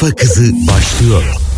Kafa Kızı başlıyor.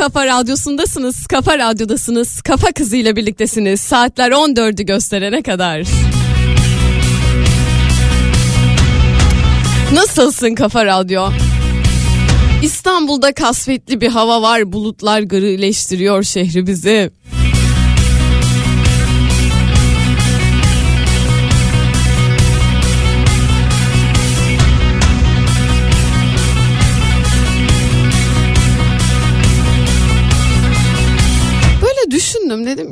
Kafa Radyosu'ndasınız, Kafa Radyo'dasınız, Kafa Kızı ile birliktesiniz. Saatler 14'ü gösterene kadar. Nasılsın Kafa Radyo? İstanbul'da kasvetli bir hava var, bulutlar grileştiriyor şehri bizi.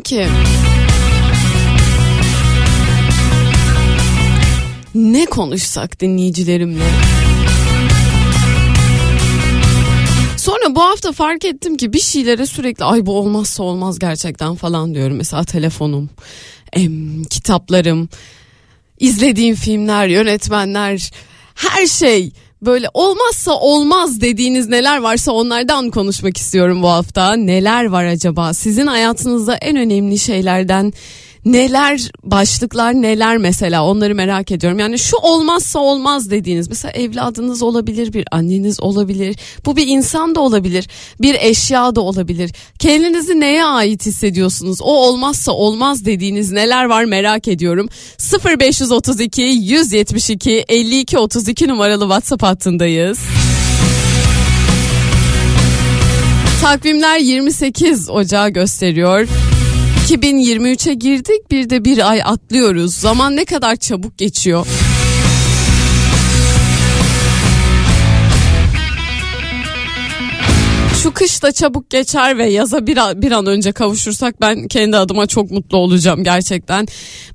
ki. Ne konuşsak dinleyicilerimle. Sonra bu hafta fark ettim ki bir şeylere sürekli ay bu olmazsa olmaz gerçekten falan diyorum. Mesela telefonum, em, kitaplarım, izlediğim filmler, yönetmenler, her şey böyle olmazsa olmaz dediğiniz neler varsa onlardan konuşmak istiyorum bu hafta. Neler var acaba? Sizin hayatınızda en önemli şeylerden neler başlıklar neler mesela onları merak ediyorum. Yani şu olmazsa olmaz dediğiniz mesela evladınız olabilir bir anneniz olabilir bu bir insan da olabilir bir eşya da olabilir. Kendinizi neye ait hissediyorsunuz o olmazsa olmaz dediğiniz neler var merak ediyorum. 0532 172 52 32 numaralı WhatsApp hattındayız. Takvimler 28 Ocağı gösteriyor. 2023'e girdik bir de bir ay atlıyoruz. Zaman ne kadar çabuk geçiyor. Şu kış da çabuk geçer ve yaza bir an, bir an önce kavuşursak ben kendi adıma çok mutlu olacağım gerçekten.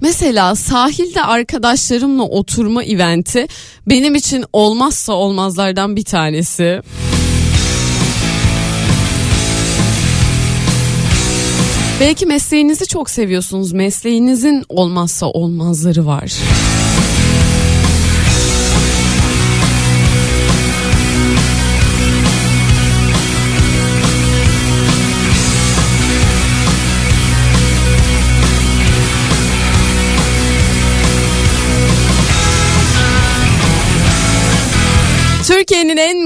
Mesela sahilde arkadaşlarımla oturma eventi benim için olmazsa olmazlardan bir tanesi. Belki mesleğinizi çok seviyorsunuz. Mesleğinizin olmazsa olmazları var.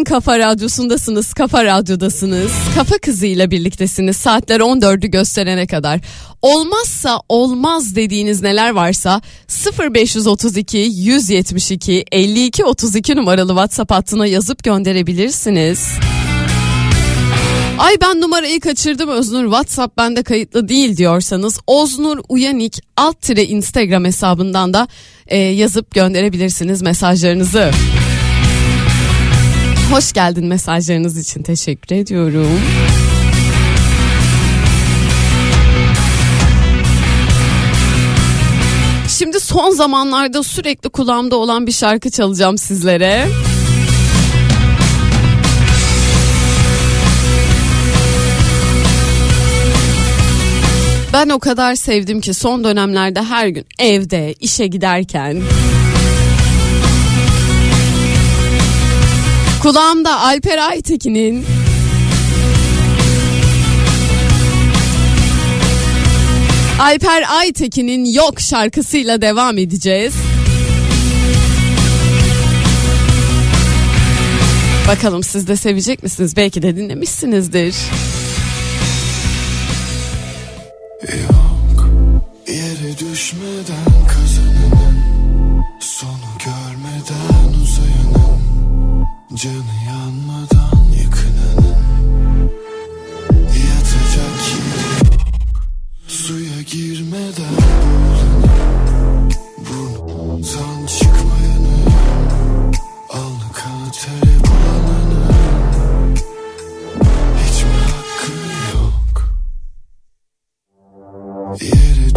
Kafa radyosundasınız, kafa radyodasınız. Kafa kızıyla birliktesiniz. Saatler 14'ü gösterene kadar. Olmazsa olmaz dediğiniz neler varsa 0532 172 52 32 numaralı WhatsApp hattına yazıp gönderebilirsiniz. Ay ben numarayı kaçırdım Öznur WhatsApp bende kayıtlı değil diyorsanız Oznur Uyanik alt tire Instagram hesabından da e, yazıp gönderebilirsiniz mesajlarınızı. Hoş geldin mesajlarınız için teşekkür ediyorum. Şimdi son zamanlarda sürekli kulağımda olan bir şarkı çalacağım sizlere. Ben o kadar sevdim ki son dönemlerde her gün evde, işe giderken Kulağımda Alper Aytekin'in Alper Aytekin'in Yok şarkısıyla devam edeceğiz. Bakalım siz de sevecek misiniz? Belki de dinlemişsinizdir. Yok yere düşmeden kazananın Sonu Canı yanmadan yakınanın Yatacak yeri yok. Suya girmeden boğulanın Burnundan çıkmayanın Alnı tere bulananın Hiç mi hakkı yok. Yere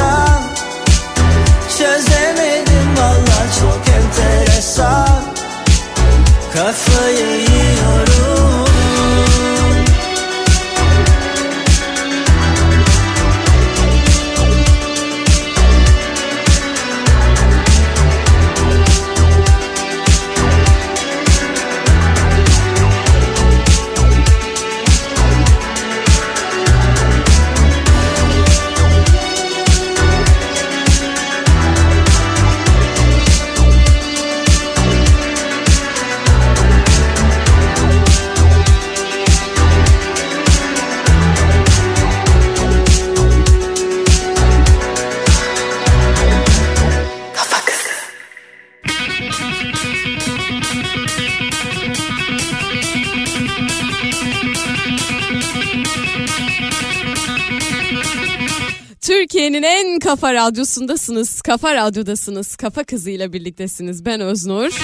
antidepresan Çözemedim valla çok enteresan. Kafayı Türkiye'nin en kafa radyosundasınız. Kafa radyodasınız. Kafa kızıyla birliktesiniz. Ben Öznur.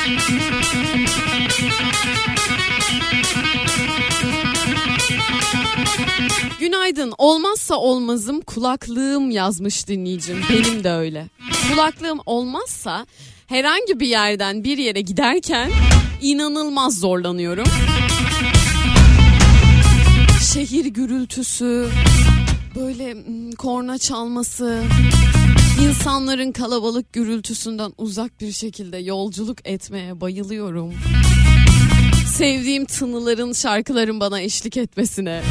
Günaydın. Olmazsa olmazım kulaklığım yazmış dinleyicim. Benim de öyle. Kulaklığım olmazsa herhangi bir yerden bir yere giderken inanılmaz zorlanıyorum. Şehir gürültüsü, böyle korna çalması, insanların kalabalık gürültüsünden uzak bir şekilde yolculuk etmeye bayılıyorum. Sevdiğim tınıların, şarkıların bana eşlik etmesine.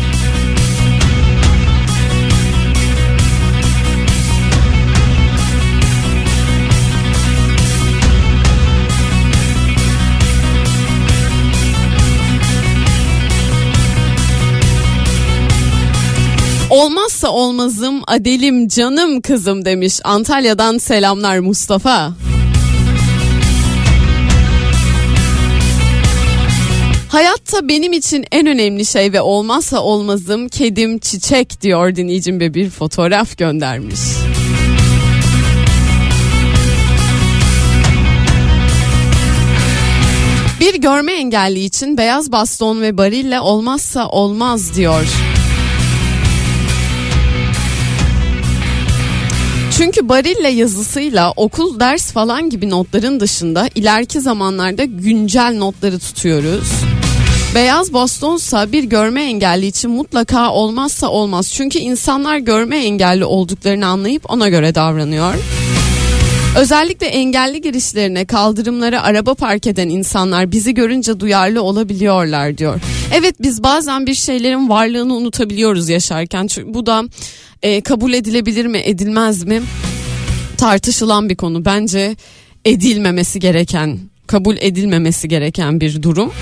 Olmazsa olmazım Adelim canım kızım demiş. Antalya'dan selamlar Mustafa. Hayatta benim için en önemli şey ve olmazsa olmazım kedim çiçek diyor dinleyicim ve bir fotoğraf göndermiş. Bir görme engelli için beyaz baston ve barille olmazsa olmaz diyor. Çünkü Barilla yazısıyla okul ders falan gibi notların dışında ileriki zamanlarda güncel notları tutuyoruz. Beyaz bastonsa bir görme engelli için mutlaka olmazsa olmaz. Çünkü insanlar görme engelli olduklarını anlayıp ona göre davranıyor. Özellikle engelli girişlerine, kaldırımlara araba park eden insanlar bizi görünce duyarlı olabiliyorlar diyor. Evet biz bazen bir şeylerin varlığını unutabiliyoruz yaşarken. Çünkü bu da e, kabul edilebilir mi, edilmez mi? Tartışılan bir konu. Bence edilmemesi gereken, kabul edilmemesi gereken bir durum.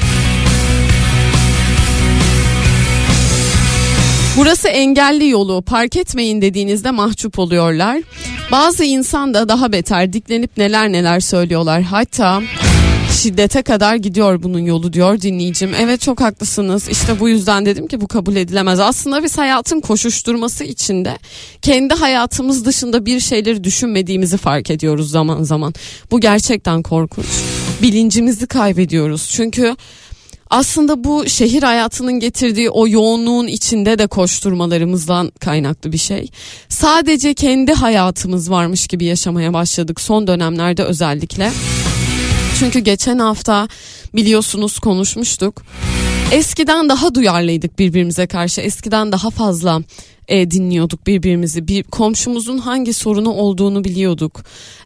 Burası engelli yolu park etmeyin dediğinizde mahcup oluyorlar. Bazı insan da daha beter diklenip neler neler söylüyorlar. Hatta şiddete kadar gidiyor bunun yolu diyor dinleyicim. Evet çok haklısınız. İşte bu yüzden dedim ki bu kabul edilemez. Aslında biz hayatın koşuşturması içinde kendi hayatımız dışında bir şeyleri düşünmediğimizi fark ediyoruz zaman zaman. Bu gerçekten korkunç. Bilincimizi kaybediyoruz. Çünkü aslında bu şehir hayatının getirdiği o yoğunluğun içinde de koşturmalarımızdan kaynaklı bir şey. Sadece kendi hayatımız varmış gibi yaşamaya başladık son dönemlerde özellikle. Çünkü geçen hafta biliyorsunuz konuşmuştuk. Eskiden daha duyarlıydık birbirimize karşı. Eskiden daha fazla e, dinliyorduk birbirimizi. Bir komşumuzun hangi sorunu olduğunu biliyorduk.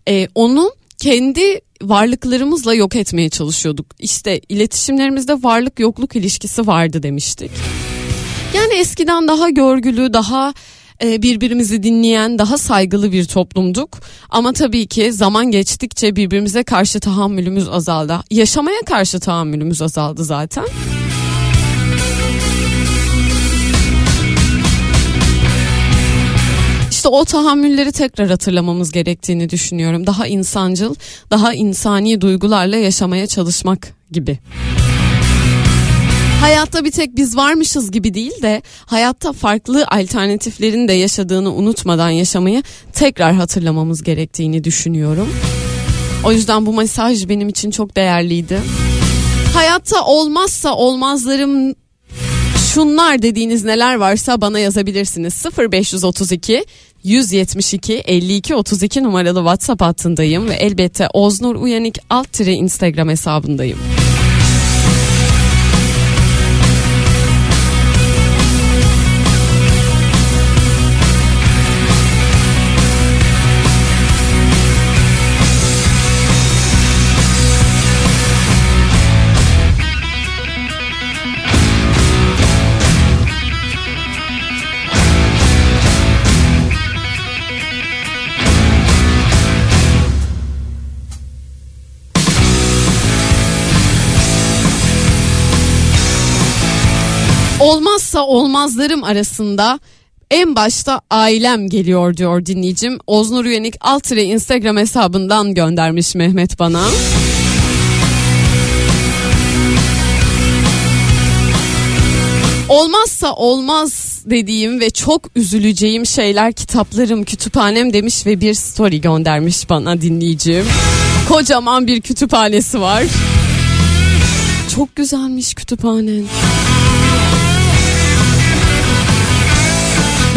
E, onu kendi varlıklarımızla yok etmeye çalışıyorduk. İşte iletişimlerimizde varlık yokluk ilişkisi vardı demiştik. Yani eskiden daha görgülü, daha e, birbirimizi dinleyen, daha saygılı bir toplumduk. Ama tabii ki zaman geçtikçe birbirimize karşı tahammülümüz azaldı. Yaşamaya karşı tahammülümüz azaldı zaten. İşte o tahammülleri tekrar hatırlamamız gerektiğini düşünüyorum. Daha insancıl, daha insani duygularla yaşamaya çalışmak gibi. Hayatta bir tek biz varmışız gibi değil de hayatta farklı alternatiflerin de yaşadığını unutmadan yaşamayı tekrar hatırlamamız gerektiğini düşünüyorum. O yüzden bu mesaj benim için çok değerliydi. Hayatta olmazsa olmazlarım şunlar dediğiniz neler varsa bana yazabilirsiniz. 0532 172 52 32 numaralı WhatsApp hattındayım ve elbette Oznur Uyanık alt tire Instagram hesabındayım. Olmazsa olmazlarım arasında en başta ailem geliyor diyor dinleyicim. Oznur Üyenik Altıre Instagram hesabından göndermiş Mehmet bana. Olmazsa olmaz dediğim ve çok üzüleceğim şeyler kitaplarım, kütüphanem demiş ve bir story göndermiş bana dinleyicim. Kocaman bir kütüphanesi var. Çok güzelmiş kütüphanen.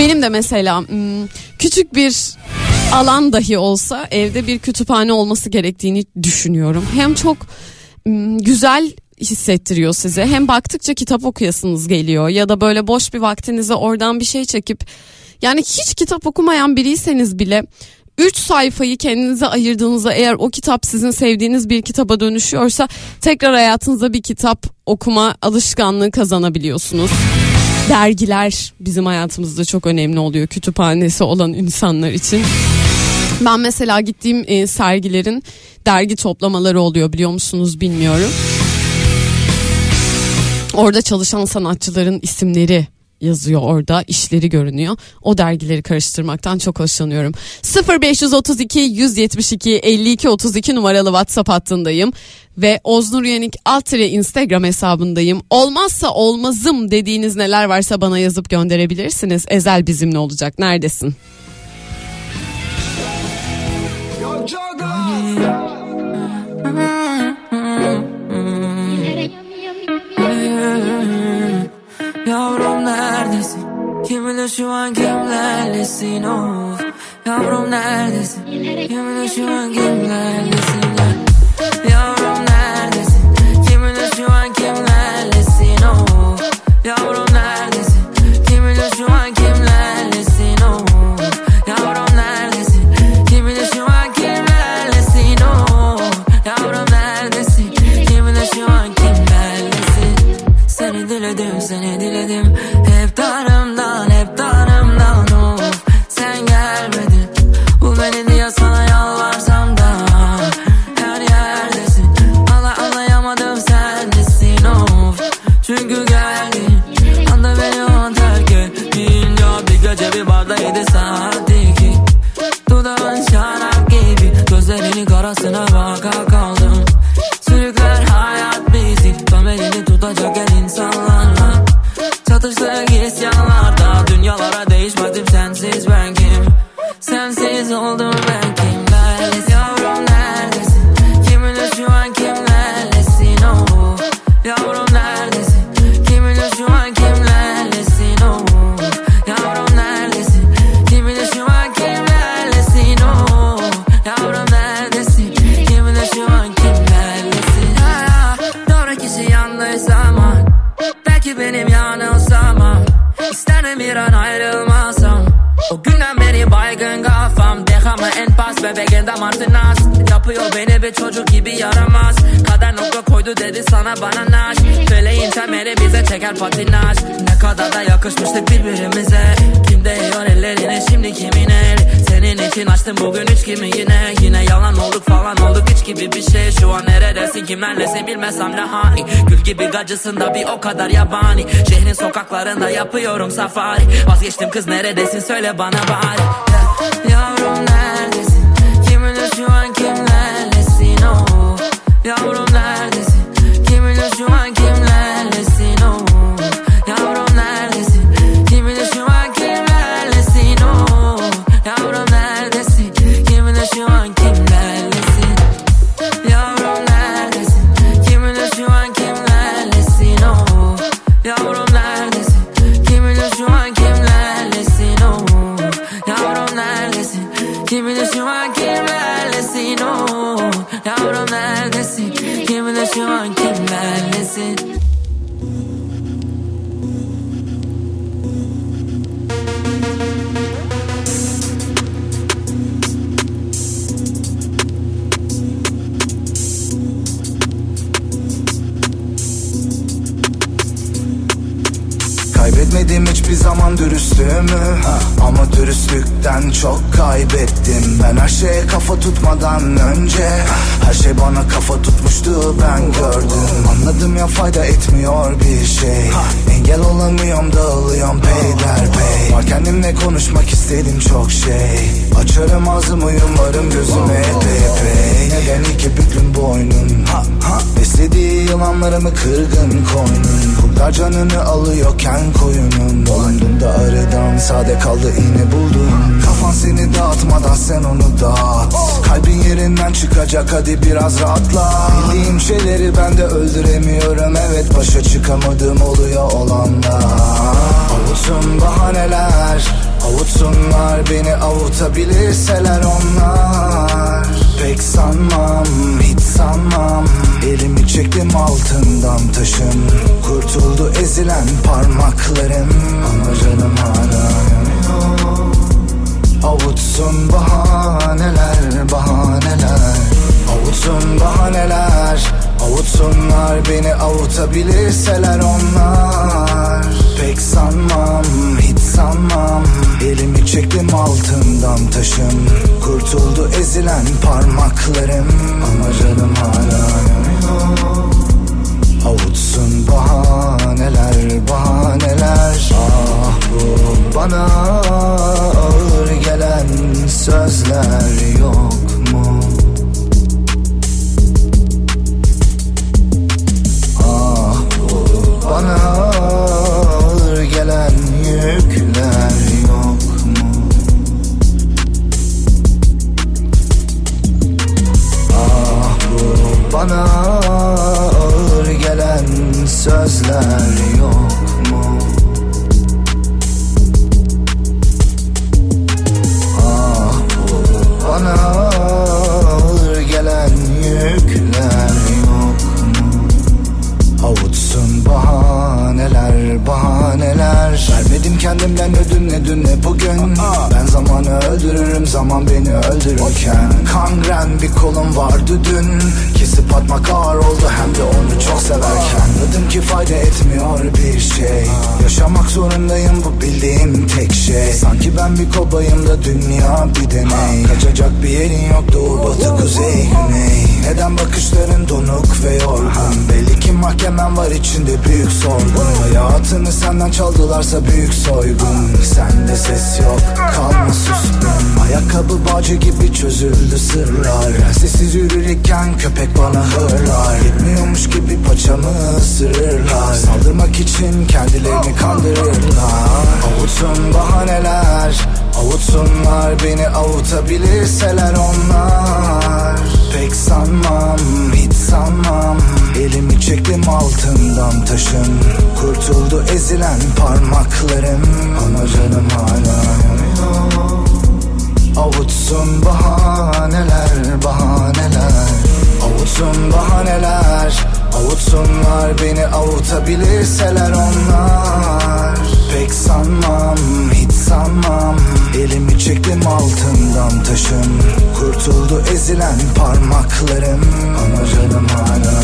Benim de mesela hmm, küçük bir alan dahi olsa evde bir kütüphane olması gerektiğini düşünüyorum. Hem çok hmm, güzel hissettiriyor size. Hem baktıkça kitap okuyasınız geliyor ya da böyle boş bir vaktinize oradan bir şey çekip yani hiç kitap okumayan biriyseniz bile 3 sayfayı kendinize ayırdığınızda eğer o kitap sizin sevdiğiniz bir kitaba dönüşüyorsa tekrar hayatınızda bir kitap okuma alışkanlığı kazanabiliyorsunuz. Dergiler bizim hayatımızda çok önemli oluyor kütüphanesi olan insanlar için. Ben mesela gittiğim e, sergilerin dergi toplamaları oluyor biliyor musunuz bilmiyorum. Orada çalışan sanatçıların isimleri yazıyor orada işleri görünüyor. O dergileri karıştırmaktan çok hoşlanıyorum. 0532 172 52 32 numaralı WhatsApp hattındayım ve Oznur Yenik Altire Instagram hesabındayım. Olmazsa olmazım dediğiniz neler varsa bana yazıp gönderebilirsiniz. Ezel bizimle olacak. Neredesin? Bilir şu an kimlerlesin of Yavrum neredesin? Kim bilir şu an kimlerlesin ya? Yavrum neredesin? Bilir şu an kimlerlesin of Yavrum gibi gacısın da bir o kadar yabani. Şehrin sokaklarında yapıyorum safari. Vazgeçtim kız neredesin söyle bana bari dürüstlüğümü Ama dürüstlükten çok kaybettim. Ben her şeye kafa tutmadan önce Her şey bana kafa tutmuştu ben gördüm. Anladım ya fayda etmiyor bir şey. Engel olamıyorum dağılıyorum peyderpey Var kendimle konuşmak istedim çok şey. Açarım ağzımı yumarım gözüme epey Neden iki büklüm boynun Beslediği yılanlarımı kırgın koynun Kurtlar canını alıyorken koyunun Dolandığında arıdan sade kaldı iğne buldum Kafan seni dağıtmadan sen onu dağıt. Kalbin yerinden çıkacak hadi biraz rahatla. Bildiğim şeyleri ben de öldüremiyorum. Evet başa çıkamadım oluyor olanlar. Avutsun bahaneler Avutsunlar. Beni avutabilirseler onlar. Pek sanmam hiç sanmam Elimi çektim altından taşın. Kurtuldu ezilen parmaklarım. Ama canım hala Avutsun bahaneler bahaneler. Avutsun bahaneler. Avutsunlar beni avutabilirseler onlar. Pek sanmam hiç sanmam Elimi çektim altından taşın Kurtuldu ezilen parmaklarım. Ama canım hala yanıyor. Avutsun bahaneler bahaneler. Ah bu bana ağır gelen sözler yok mu? Ah bu bana ağır gelen yükler bana ağır gelen sözler yok mu? Ah bu bana ağır gelen yükler yok mu? Avutsun bahaneler bahaneler Vermedim kendimden ödün ne dün ne bugün? Ben zamanı öldürürüm zaman beni öldürürken. Kangren bir kolum vardı dün. Kesip atmak ağır oldu hem de onu çok severken. Anladım ki fayda etmiyor bir şey. Yaşamak zorundayım bu bildiğim tek şey. Sanki ben bir kobayım da dünya bir deney. Kaçacak bir yerin yok doğu batı kuzey güney. Neden bakışların donuk ve yorgun? Belli ki mahkemen var içinde büyük sorgun Hayatını senden çaldılarsa büyük soygun Sende ses yok kalma suskun Ayakkabı bağcı gibi çözüldü sırlar. Sessiz yürürken köpek bana hırlar. Yetmiyormuş gibi paçamı ısırırlar. Saldırmak için kendilerini kandırırlar. Avutsun bahaneler Avutsunlar beni avutabilirseler onlar. Pek sanmam hiç sanmam. Elimi çektim altından taşın. Kurtuldu ezilen parmaklarım. Ama canım hala Avutsun bahaneler bahaneler. Avutsun bahaneler. Avutsunlar beni avutabilirseler onlar Pek sanmam hiç sanmam. Elimi çektim altından taşım Kurtuldu ezilen parmaklarım. Ama canım hala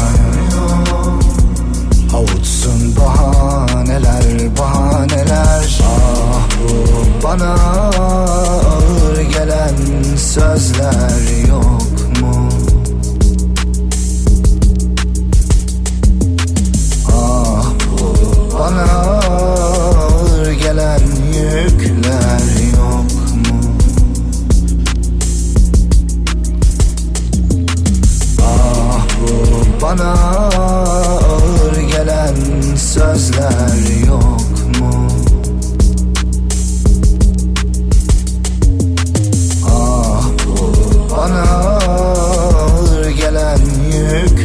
Avutsun bahaneler bahaneler. Ah bu bana ağır gelen sözler yok yükler yok mu? Ah bana ağır gelen sözler yok mu? Ah bu bana ağır gelen yükler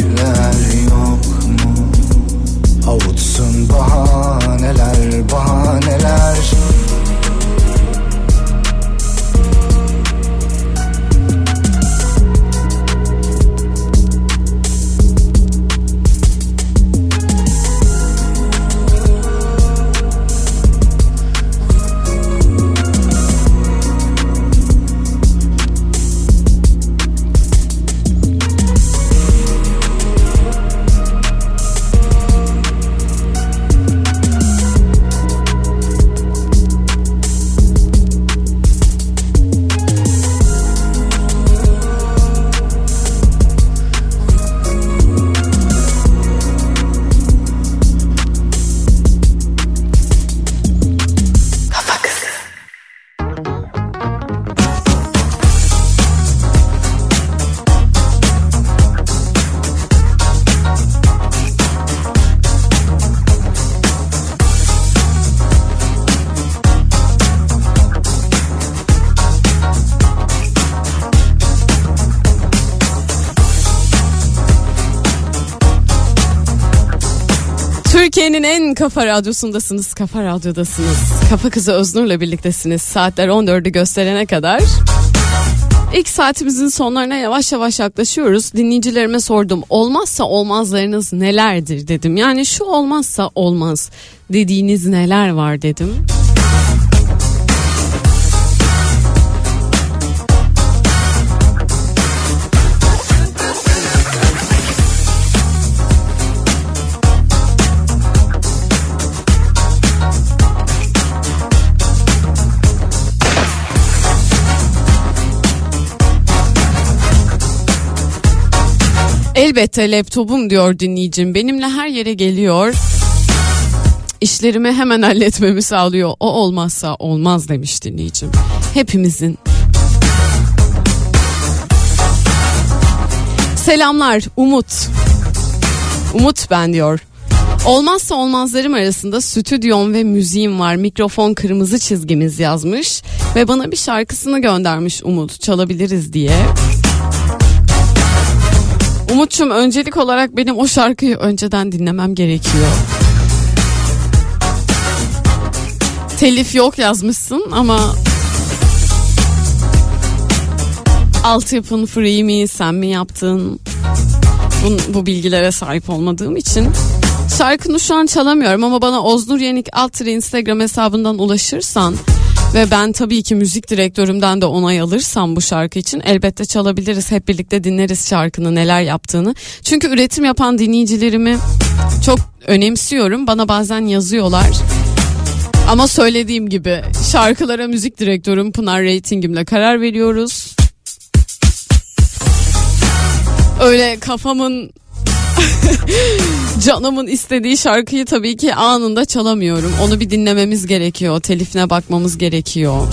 Türkiye'nin en kafa radyosundasınız, kafa radyodasınız. Kafa kızı Öznur'la birliktesiniz. Saatler 14'ü gösterene kadar. İlk saatimizin sonlarına yavaş yavaş yaklaşıyoruz. Dinleyicilerime sordum. Olmazsa olmazlarınız nelerdir dedim. Yani şu olmazsa olmaz dediğiniz neler var dedim. Elbette laptopum diyor dinleyicim. Benimle her yere geliyor. İşlerimi hemen halletmemi sağlıyor. O olmazsa olmaz demiş dinleyicim. Hepimizin. Selamlar Umut. Umut ben diyor. Olmazsa olmazlarım arasında stüdyom ve müziğim var. Mikrofon kırmızı çizgimiz yazmış ve bana bir şarkısını göndermiş Umut çalabiliriz diye. Umut'cum öncelik olarak benim o şarkıyı önceden dinlemem gerekiyor. Telif yok yazmışsın ama altyapın free mi sen mi yaptın bu, bu bilgilere sahip olmadığım için şarkını şu an çalamıyorum ama bana Oznur Yenik alt Instagram hesabından ulaşırsan ve ben tabii ki müzik direktörümden de onay alırsam bu şarkı için elbette çalabiliriz. Hep birlikte dinleriz şarkının neler yaptığını. Çünkü üretim yapan dinleyicilerimi çok önemsiyorum. Bana bazen yazıyorlar. Ama söylediğim gibi şarkılara müzik direktörüm Pınar Ratingimle karar veriyoruz. Öyle kafamın canımın istediği şarkıyı tabii ki anında çalamıyorum. Onu bir dinlememiz gerekiyor. Telifine bakmamız gerekiyor.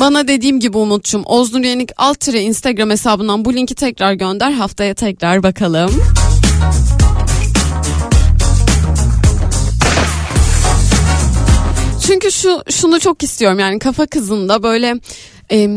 Bana dediğim gibi Umut'cum Oznur Yenik alt Instagram hesabından bu linki tekrar gönder. Haftaya tekrar bakalım. Çünkü şu şunu çok istiyorum yani kafa kızında böyle e,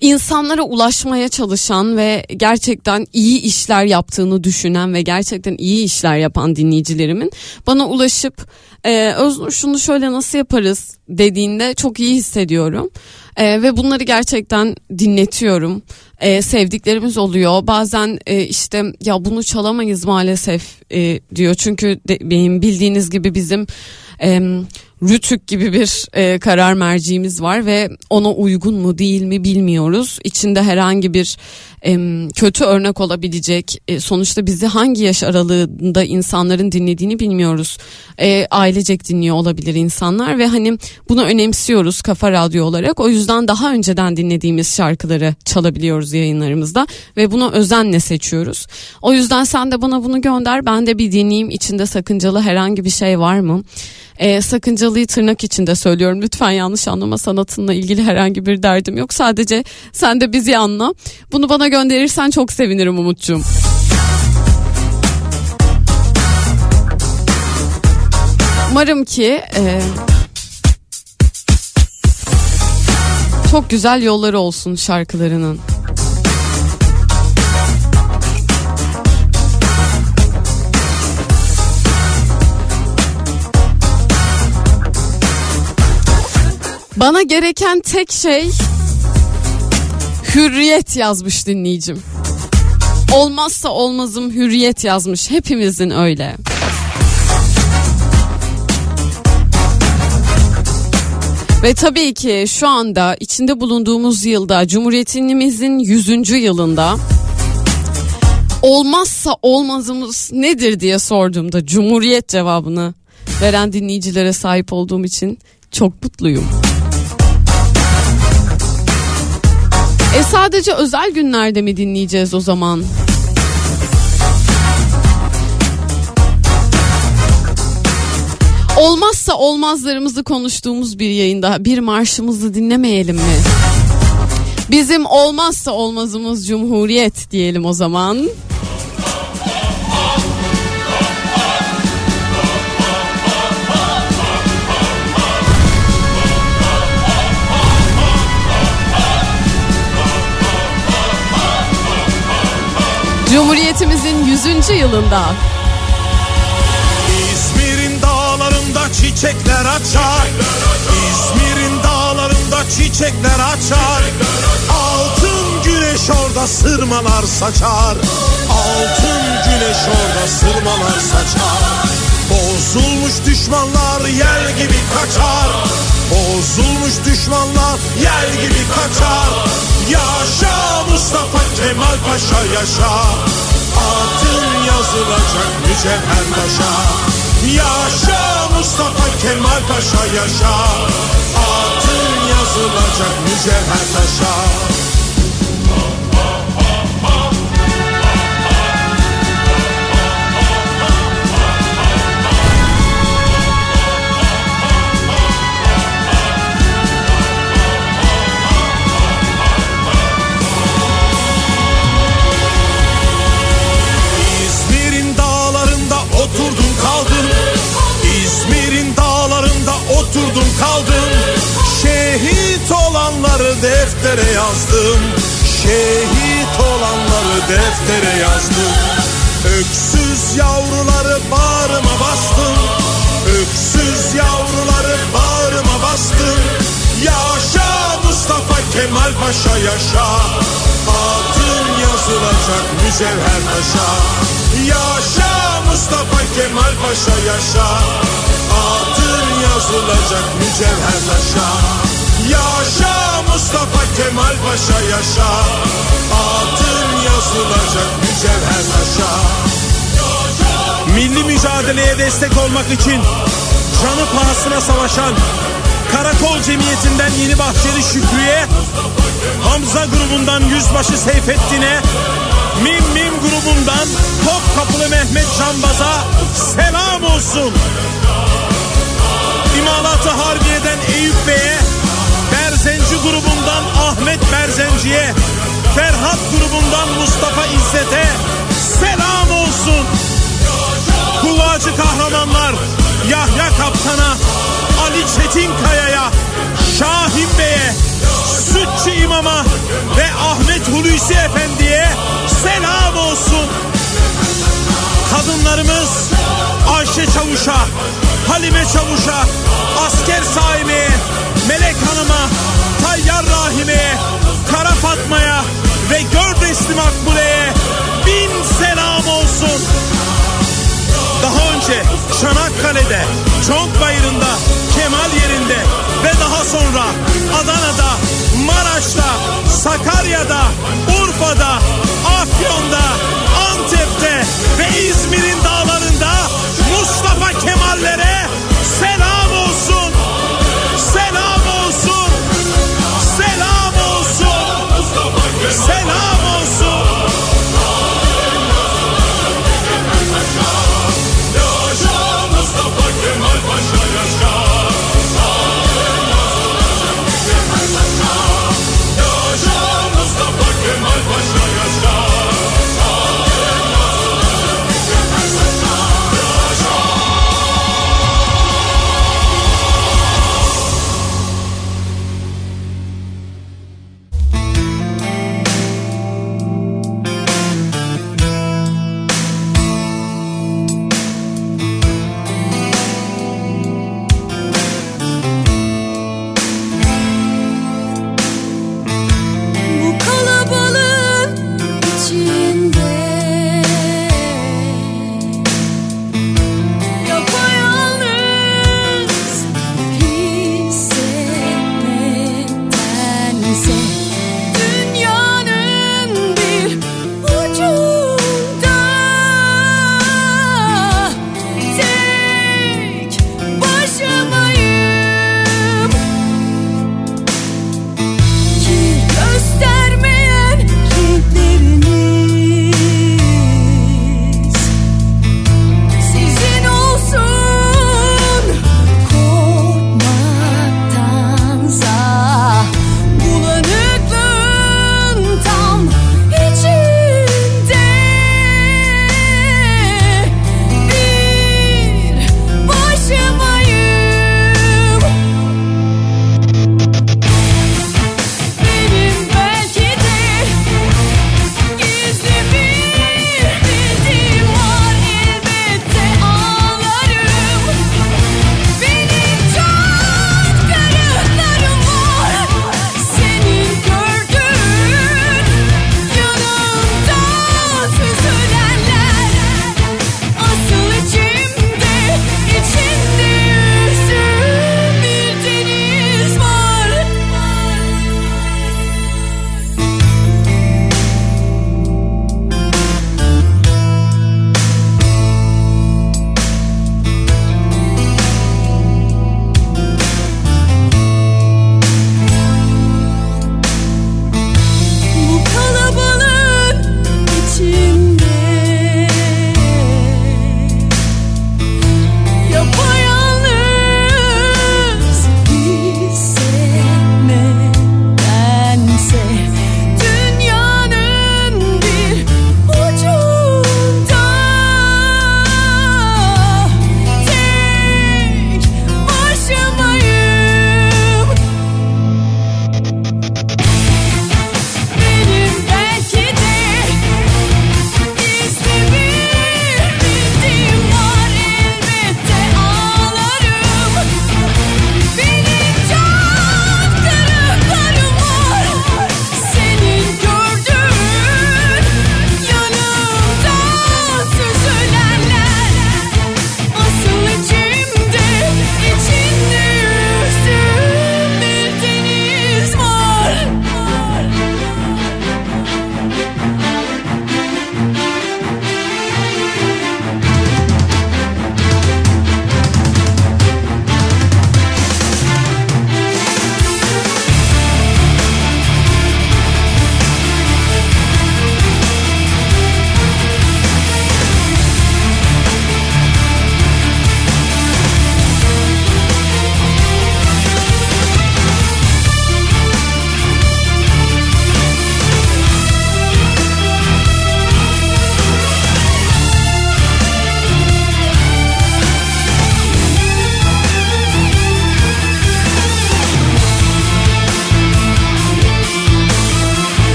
insanlara ulaşmaya çalışan ve gerçekten iyi işler yaptığını düşünen ve gerçekten iyi işler yapan dinleyicilerimin bana ulaşıp e, Öznur şunu şöyle nasıl yaparız dediğinde çok iyi hissediyorum. E, ve bunları gerçekten dinletiyorum. E, sevdiklerimiz oluyor. Bazen e, işte ya bunu çalamayız maalesef e, diyor. Çünkü de, benim bildiğiniz gibi bizim e, Rütük gibi bir e, karar merciğimiz var ve ona uygun mu değil mi bilmiyoruz. İçinde herhangi bir e, kötü örnek olabilecek e, sonuçta bizi hangi yaş aralığında insanların dinlediğini bilmiyoruz. E, ailecek dinliyor olabilir insanlar ve hani bunu önemsiyoruz kafa radyo olarak. O yüzden daha önceden dinlediğimiz şarkıları çalabiliyoruz yayınlarımızda ve bunu özenle seçiyoruz. O yüzden sen de bana bunu gönder ben de bir dinleyeyim içinde sakıncalı herhangi bir şey var mı? E, sakıncalıyı tırnak içinde söylüyorum. Lütfen yanlış anlama sanatınla ilgili herhangi bir derdim yok. Sadece sen de bizi anla. Bunu bana gönderirsen çok sevinirim Umut'cum. Umarım ki e, çok güzel yolları olsun şarkılarının. Bana gereken tek şey hürriyet yazmış dinleyicim. Olmazsa olmazım hürriyet yazmış. Hepimizin öyle. Ve tabii ki şu anda içinde bulunduğumuz yılda Cumhuriyetimizin 100. yılında olmazsa olmazımız nedir diye sorduğumda Cumhuriyet cevabını veren dinleyicilere sahip olduğum için çok mutluyum. E sadece özel günlerde mi dinleyeceğiz o zaman? Olmazsa olmazlarımızı konuştuğumuz bir yayında bir marşımızı dinlemeyelim mi? Bizim olmazsa olmazımız Cumhuriyet diyelim o zaman. 100. yılında. İzmir'in dağlarında çiçekler açar. İzmir'in dağlarında çiçekler açar. Altın güneş orada sırmalar saçar. Altın güneş orada sırmalar saçar. Bozulmuş düşmanlar yel gibi kaçar. Bozulmuş düşmanlar yel gibi kaçar. Yaşa Mustafa Kemal Paşa yaşa Adın yazılacak mücevher taşa Yaşa Mustafa Kemal Paşa yaşa. Adın yazılacak mücevher taşa oturdum kaldım. Şehit olanları deftere yazdım. Şehit olanları deftere yazdım. Öksüz yavruları bağrıma bastım. Öksüz yavruları bağrıma bastım. Yaşa Mustafa Kemal Paşa yaşa. Adın yazılacak mücevher taşa Yaşa Mustafa Kemal Paşa yaşa. Adın yazılacak mücevher taşa. Yaşa Mustafa Kemal Paşa yaşa. Adın yazılacak mücevher taşa. Milli mücadeleye destek olmak için canı pahasına savaşan Karakol Cemiyeti'nden Yeni Bahçeli Şükrü'ye Hamza grubundan Yüzbaşı Seyfettin'e Mim Mim grubundan Topkapılı Mehmet Canbaz'a selam olsun. İmalatı Harbiye'den Eyüp Bey'e Berzenci grubundan Ahmet Berzenci'ye Ferhat grubundan Mustafa İzzet'e selam olsun. Kuvacı kahramanlar Yahya Kaptan'a Ali Çetinkaya'ya Şahin Bey'e Sütçü İmam'a ve Ahmet Hulusi Efendi'ye selam olsun. Kadınlarımız Ayşe Çavuş'a, Halime Çavuş'a, Asker Saime'ye, Melek Hanım'a, Tayyar Rahime'ye, Kara Fatma'ya ve Gördesli Makbule'ye bin selam olsun. Daha önce Çanakkale'de, Conk Bayırı'nda, Kemal sonra Adana'da, Maraş'ta, Sakarya'da, Urfa'da, Afyon'da, Antep'te ve İzmir'in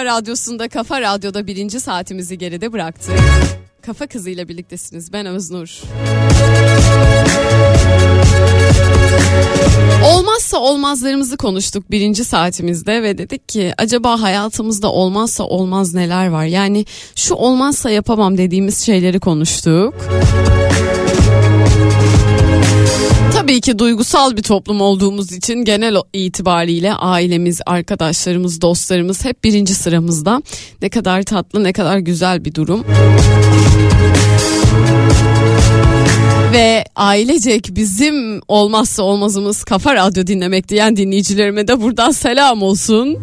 Kafa Radyosu'nda Kafa Radyo'da birinci saatimizi geride bıraktık. Kafa kızıyla birliktesiniz. Ben Öznur. Olmazsa olmazlarımızı konuştuk birinci saatimizde ve dedik ki acaba hayatımızda olmazsa olmaz neler var? Yani şu olmazsa yapamam dediğimiz şeyleri konuştuk. Tabii ki duygusal bir toplum olduğumuz için genel itibariyle ailemiz, arkadaşlarımız, dostlarımız hep birinci sıramızda. Ne kadar tatlı, ne kadar güzel bir durum. Ve ailecek bizim olmazsa olmazımız Kafa Radyo dinlemek diyen dinleyicilerime de buradan selam olsun.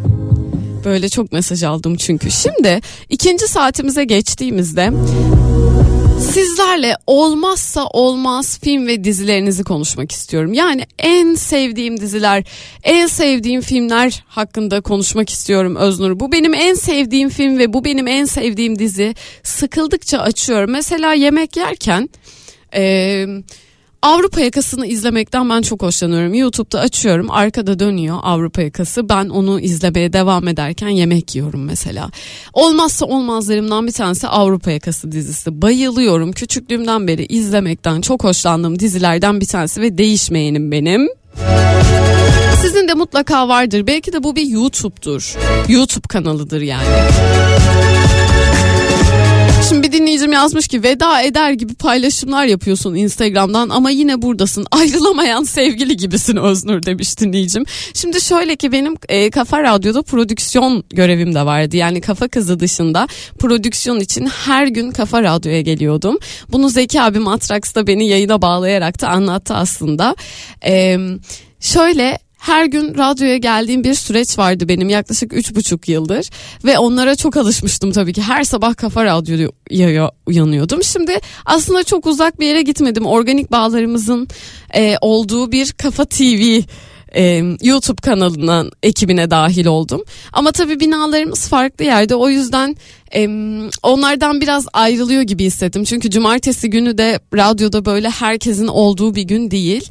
Böyle çok mesaj aldım çünkü. Şimdi ikinci saatimize geçtiğimizde sizlerle olmazsa olmaz film ve dizilerinizi konuşmak istiyorum. Yani en sevdiğim diziler, en sevdiğim filmler hakkında konuşmak istiyorum Öznur. Bu benim en sevdiğim film ve bu benim en sevdiğim dizi. Sıkıldıkça açıyorum. Mesela yemek yerken... Ee, Avrupa yakasını izlemekten ben çok hoşlanıyorum. YouTube'da açıyorum arkada dönüyor Avrupa yakası. Ben onu izlemeye devam ederken yemek yiyorum mesela. Olmazsa olmazlarımdan bir tanesi Avrupa yakası dizisi. Bayılıyorum. Küçüklüğümden beri izlemekten çok hoşlandığım dizilerden bir tanesi ve değişmeyenim benim. Sizin de mutlaka vardır. Belki de bu bir YouTube'dur. YouTube kanalıdır yani. Şimdi bir dinleyicim yazmış ki veda eder gibi paylaşımlar yapıyorsun Instagram'dan ama yine buradasın. Ayrılamayan sevgili gibisin Öznur demiş dinleyicim. Şimdi şöyle ki benim e, Kafa Radyo'da prodüksiyon görevim de vardı. Yani Kafa Kızı dışında prodüksiyon için her gün Kafa Radyo'ya geliyordum. Bunu Zeki abim Atraks'ta beni yayına bağlayarak da anlattı aslında. Eee şöyle her gün radyoya geldiğim bir süreç vardı benim yaklaşık üç buçuk yıldır ve onlara çok alışmıştım tabii ki her sabah kafa radyoya uyanıyordum. Şimdi aslında çok uzak bir yere gitmedim organik bağlarımızın e, olduğu bir kafa TV e, YouTube kanalından ekibine dahil oldum. Ama tabii binalarımız farklı yerde o yüzden e, onlardan biraz ayrılıyor gibi hissettim. Çünkü cumartesi günü de radyoda böyle herkesin olduğu bir gün değil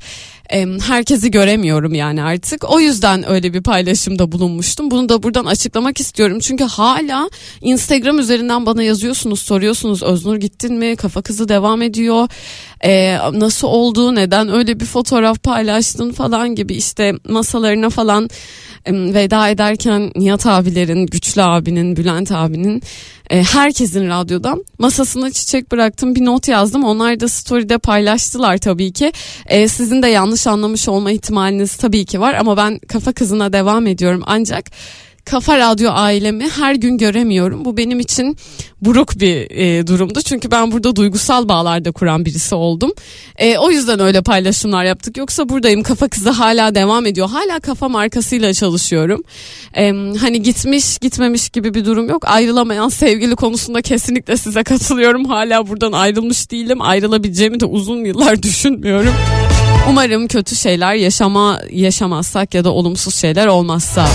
herkesi göremiyorum yani artık. O yüzden öyle bir paylaşımda bulunmuştum. Bunu da buradan açıklamak istiyorum. Çünkü hala Instagram üzerinden bana yazıyorsunuz, soruyorsunuz. Öznur gittin mi? Kafa kızı devam ediyor. Ee, nasıl oldu? Neden öyle bir fotoğraf paylaştın falan gibi işte masalarına falan veda ederken Nihat abilerin, Güçlü abinin, Bülent abinin e, herkesin radyodan masasına çiçek bıraktım bir not yazdım. Onlar da story'de paylaştılar tabii ki. E, sizin de yanlış anlamış olma ihtimaliniz tabii ki var ama ben kafa kızına devam ediyorum. Ancak Kafa Radyo ailemi her gün göremiyorum. Bu benim için buruk bir e, durumdu. Çünkü ben burada duygusal bağlarda kuran birisi oldum. E, o yüzden öyle paylaşımlar yaptık. Yoksa buradayım. Kafa Kızı hala devam ediyor. Hala kafa markasıyla çalışıyorum. E, hani gitmiş gitmemiş gibi bir durum yok. Ayrılamayan sevgili konusunda kesinlikle size katılıyorum. Hala buradan ayrılmış değilim. Ayrılabileceğimi de uzun yıllar düşünmüyorum. Umarım kötü şeyler yaşama yaşamazsak ya da olumsuz şeyler olmazsa.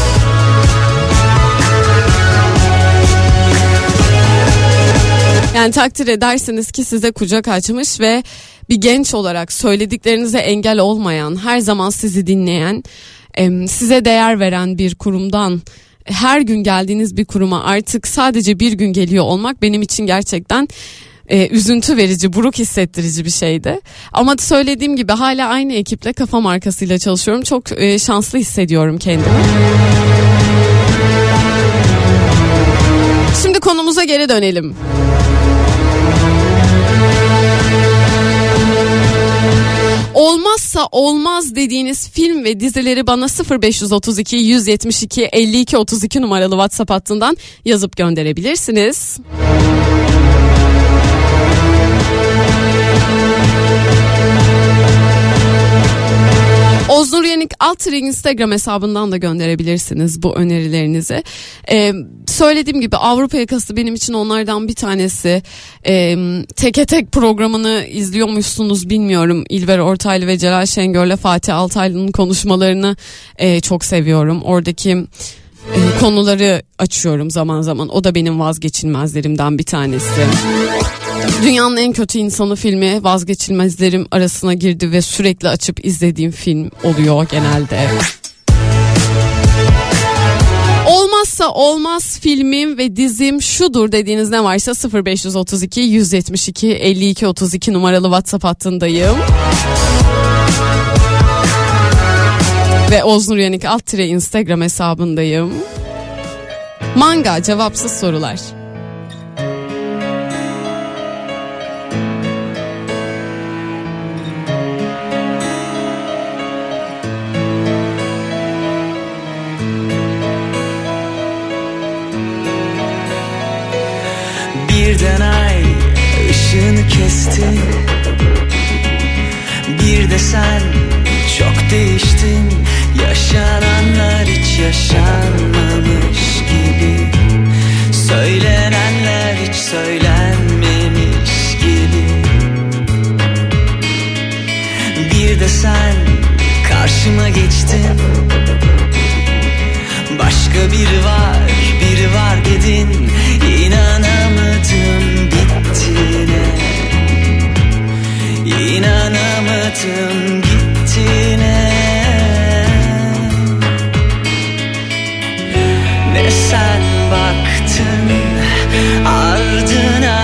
Yani takdir edersiniz ki size kucak açmış ve bir genç olarak söylediklerinize engel olmayan, her zaman sizi dinleyen, size değer veren bir kurumdan her gün geldiğiniz bir kuruma artık sadece bir gün geliyor olmak benim için gerçekten e, üzüntü verici, buruk hissettirici bir şeydi. Ama söylediğim gibi hala aynı ekiple kafa markasıyla çalışıyorum. Çok e, şanslı hissediyorum kendimi. Şimdi konumuza geri dönelim. Olmazsa olmaz dediğiniz film ve dizileri bana 0532 172 52 32 numaralı WhatsApp hattından yazıp gönderebilirsiniz. Oznur Yenik Altırı Instagram hesabından da gönderebilirsiniz bu önerilerinizi. Ee, söylediğim gibi Avrupa yakası benim için onlardan bir tanesi. Ee, teke tek programını izliyormuşsunuz bilmiyorum. İlber Ortaylı ve Celal Şengör'le Fatih Altaylı'nın konuşmalarını e, çok seviyorum. Oradaki e, konuları açıyorum zaman zaman. O da benim vazgeçilmezlerimden bir tanesi. Dünyanın en kötü insanı filmi vazgeçilmezlerim arasına girdi ve sürekli açıp izlediğim film oluyor genelde. Olmazsa olmaz filmim ve dizim şudur dediğiniz ne varsa 0532 172 52 32 numaralı WhatsApp hattındayım. Ve Oznur Yanik alt tire Instagram hesabındayım. Manga cevapsız sorular. Birden ay ışığını kesti. Bir de sen çok değiştin. Yaşananlar hiç yaşanmamış gibi. Söylenenler hiç söylenmemiş gibi. Bir de sen karşıma geçtin. Başka biri var, biri var dedin İnanamadım gittiğine. Ne sen baktın ardına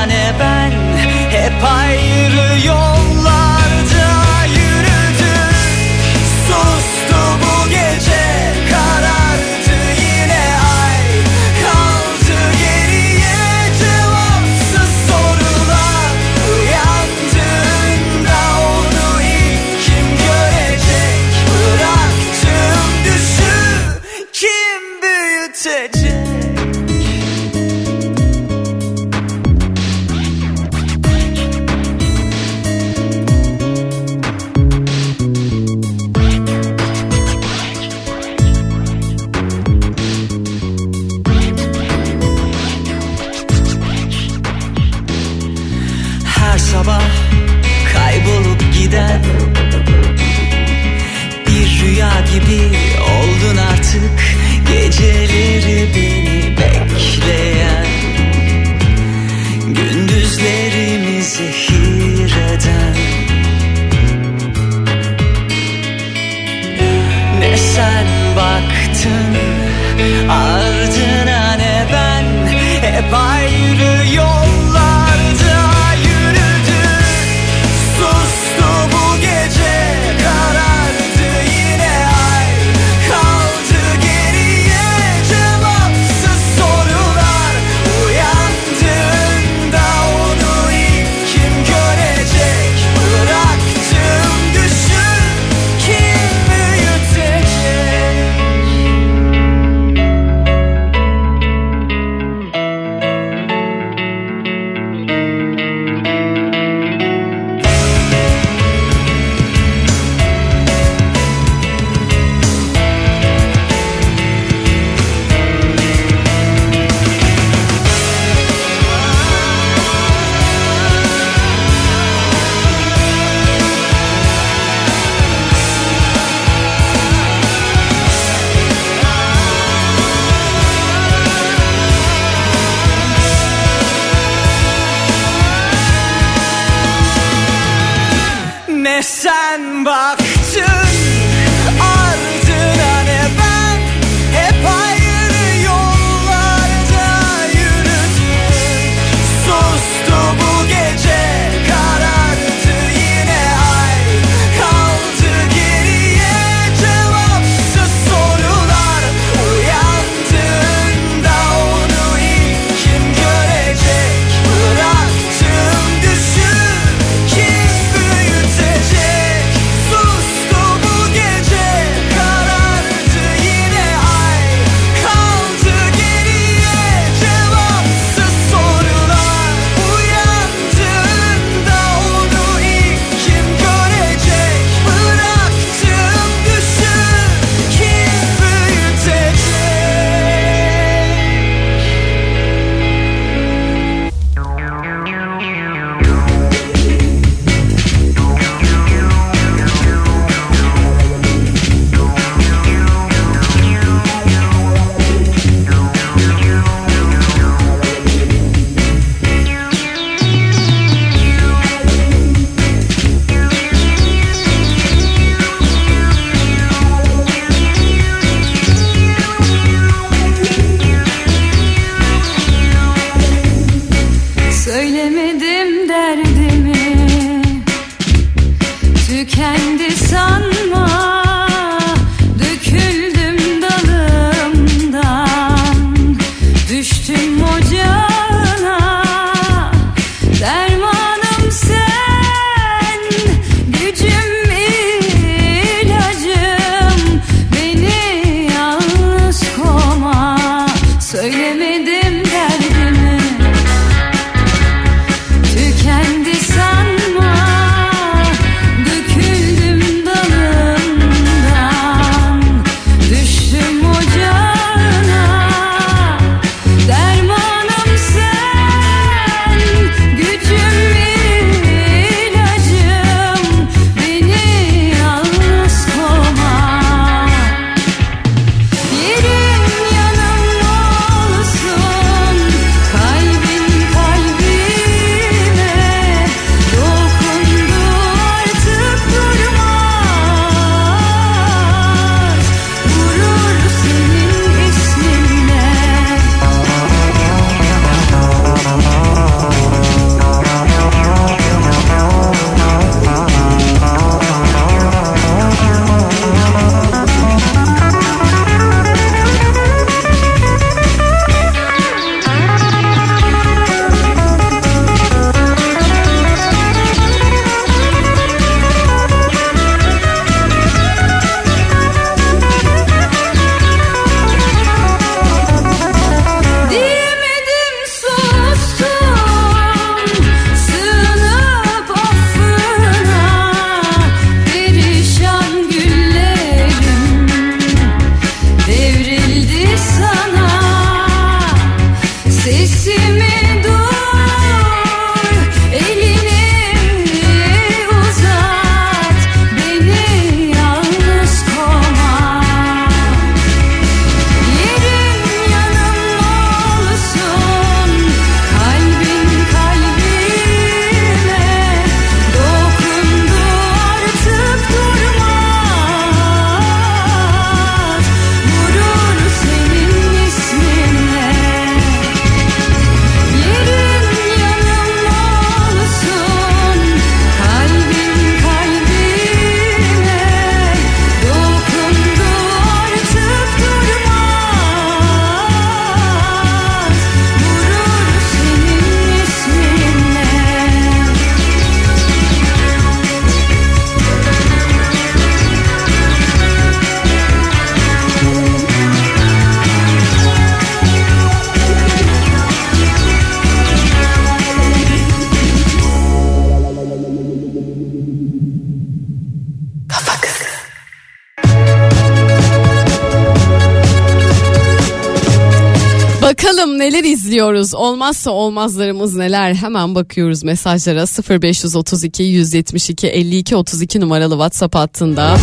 neler izliyoruz. Olmazsa olmazlarımız neler? Hemen bakıyoruz mesajlara 0532 172 52 32 numaralı WhatsApp hattında.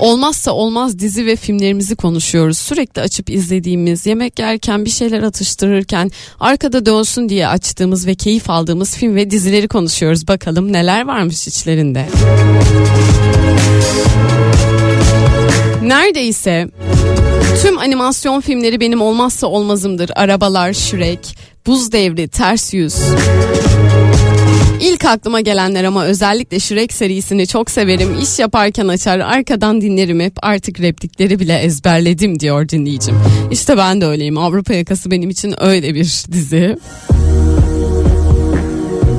Olmazsa olmaz dizi ve filmlerimizi konuşuyoruz. Sürekli açıp izlediğimiz, yemek yerken bir şeyler atıştırırken arkada dönsün diye açtığımız ve keyif aldığımız film ve dizileri konuşuyoruz. Bakalım neler varmış içlerinde. Neredeyse Tüm animasyon filmleri benim olmazsa olmazımdır. Arabalar, Shrek, Buz Devri, Ters Yüz. İlk aklıma gelenler ama özellikle Shrek serisini çok severim. İş yaparken açar arkadan dinlerim hep artık replikleri bile ezberledim diyor dinleyicim. İşte ben de öyleyim Avrupa Yakası benim için öyle bir dizi.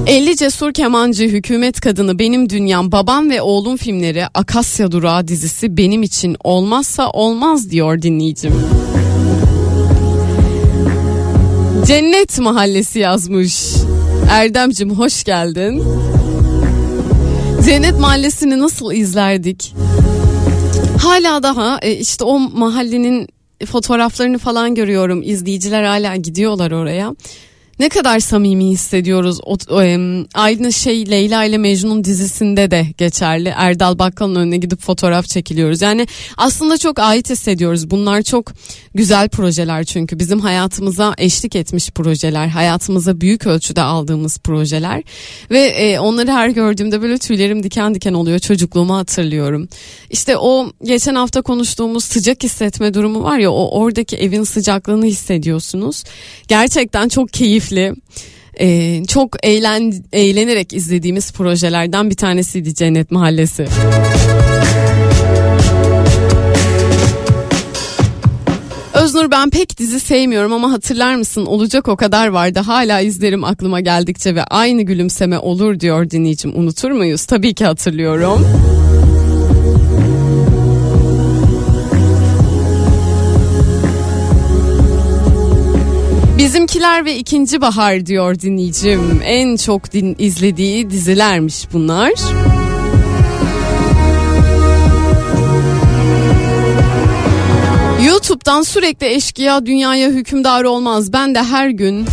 50 Cesur Kemancı, Hükümet Kadını, Benim Dünyam, Babam ve Oğlum filmleri, Akasya Durağı dizisi benim için olmazsa olmaz diyor dinleyicim. Cennet Mahallesi yazmış. Erdemcim hoş geldin. Cennet Mahallesi'ni nasıl izlerdik? Hala daha e, işte o mahallenin fotoğraflarını falan görüyorum. İzleyiciler hala gidiyorlar oraya. Ne kadar samimi hissediyoruz. O, em, aynı şey Leyla ile Mecnun dizisinde de geçerli. Erdal Bakkal'ın önüne gidip fotoğraf çekiliyoruz. Yani aslında çok ait hissediyoruz. Bunlar çok güzel projeler çünkü bizim hayatımıza eşlik etmiş projeler. Hayatımıza büyük ölçüde aldığımız projeler. Ve e, onları her gördüğümde böyle tüylerim diken diken oluyor. Çocukluğumu hatırlıyorum. İşte o geçen hafta konuştuğumuz sıcak hissetme durumu var ya o oradaki evin sıcaklığını hissediyorsunuz. Gerçekten çok keyifli. Ee, çok eğlen, eğlenerek izlediğimiz projelerden bir tanesiydi Cennet Mahallesi. Öznur ben pek dizi sevmiyorum ama hatırlar mısın olacak o kadar vardı hala izlerim aklıma geldikçe ve aynı gülümseme olur diyor dinleyicim unutur muyuz? Tabii ki hatırlıyorum. Bizimkiler ve ikinci bahar diyor dinleyicim. En çok din izlediği dizilermiş bunlar. YouTube'dan sürekli eşkıya dünyaya hükümdar olmaz. Ben de her gün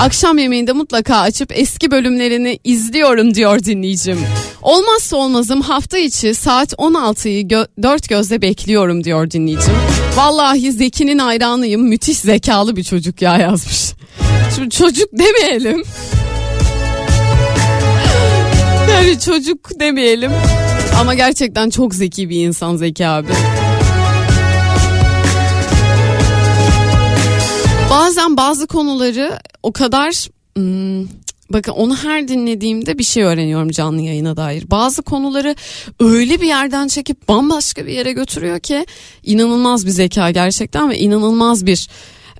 akşam yemeğinde mutlaka açıp eski bölümlerini izliyorum diyor dinleyicim. Olmazsa olmazım hafta içi saat 16'yı gö- dört gözle bekliyorum diyor dinleyicim. Vallahi Zeki'nin hayranıyım müthiş zekalı bir çocuk ya yazmış. Şimdi çocuk demeyelim. Yani çocuk demeyelim. Ama gerçekten çok zeki bir insan Zeki abi. Bazen bazı konuları o kadar hmm, bakın onu her dinlediğimde bir şey öğreniyorum canlı yayına dair. Bazı konuları öyle bir yerden çekip bambaşka bir yere götürüyor ki inanılmaz bir zeka gerçekten ve inanılmaz bir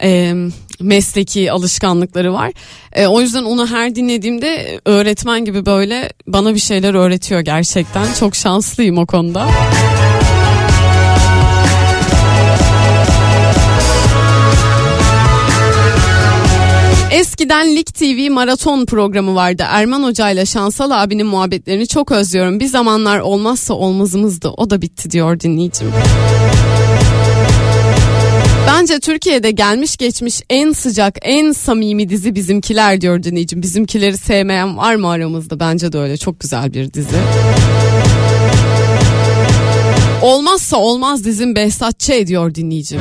e, mesleki alışkanlıkları var. E, o yüzden onu her dinlediğimde öğretmen gibi böyle bana bir şeyler öğretiyor gerçekten. Çok şanslıyım o konuda. Eskiden Lig TV maraton programı vardı. Erman Hoca ile Şansal abinin muhabbetlerini çok özlüyorum. Bir zamanlar olmazsa olmazımızdı. O da bitti diyor dinleyicim. Bence Türkiye'de gelmiş geçmiş en sıcak, en samimi dizi bizimkiler diyor dinleyicim. Bizimkileri sevmeyen var mı aramızda? Bence de öyle. Çok güzel bir dizi. Olmazsa olmaz dizim Behzat Ç. diyor dinleyicim.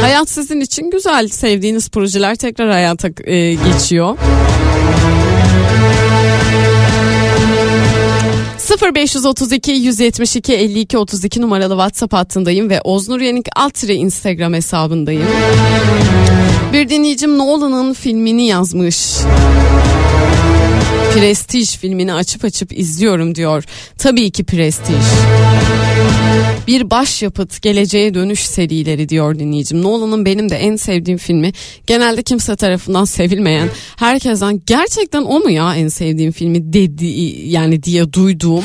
Hayat sizin için güzel. Sevdiğiniz projeler tekrar hayata e, geçiyor. 0532 172 52 32 numaralı WhatsApp hattındayım ve Oznur Yenik Altire Instagram hesabındayım. Bir dinleyicim Nolan'ın filmini yazmış. Prestij filmini açıp açıp izliyorum diyor. Tabii ki Prestij. Bir başyapıt geleceğe dönüş serileri diyor dinleyicim. Nolan'ın benim de en sevdiğim filmi. Genelde kimse tarafından sevilmeyen. Herkesten gerçekten o mu ya en sevdiğim filmi dedi yani diye duyduğum.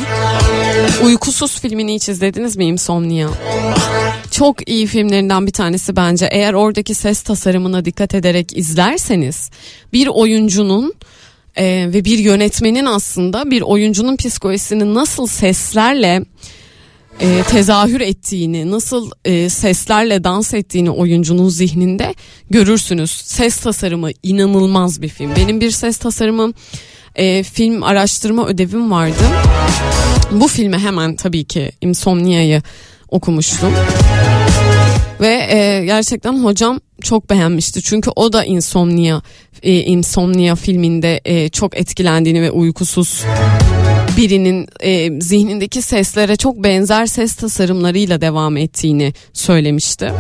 Uykusuz filmini hiç izlediniz mi Insomnia? Çok iyi filmlerinden bir tanesi bence. Eğer oradaki ses tasarımına dikkat ederek izlerseniz bir oyuncunun e, ve bir yönetmenin aslında bir oyuncunun psikolojisini nasıl seslerle e, tezahür ettiğini, nasıl e, seslerle dans ettiğini oyuncunun zihninde görürsünüz. Ses tasarımı inanılmaz bir film. Benim bir ses tasarımı e, film araştırma ödevim vardı. Bu filme hemen tabii ki Insomnia'yı okumuştum. Ve e, gerçekten hocam çok beğenmişti. Çünkü o da Insomnia, e, Insomnia filminde e, çok etkilendiğini ve uykusuz birinin e, zihnindeki seslere çok benzer ses tasarımlarıyla devam ettiğini söylemişti.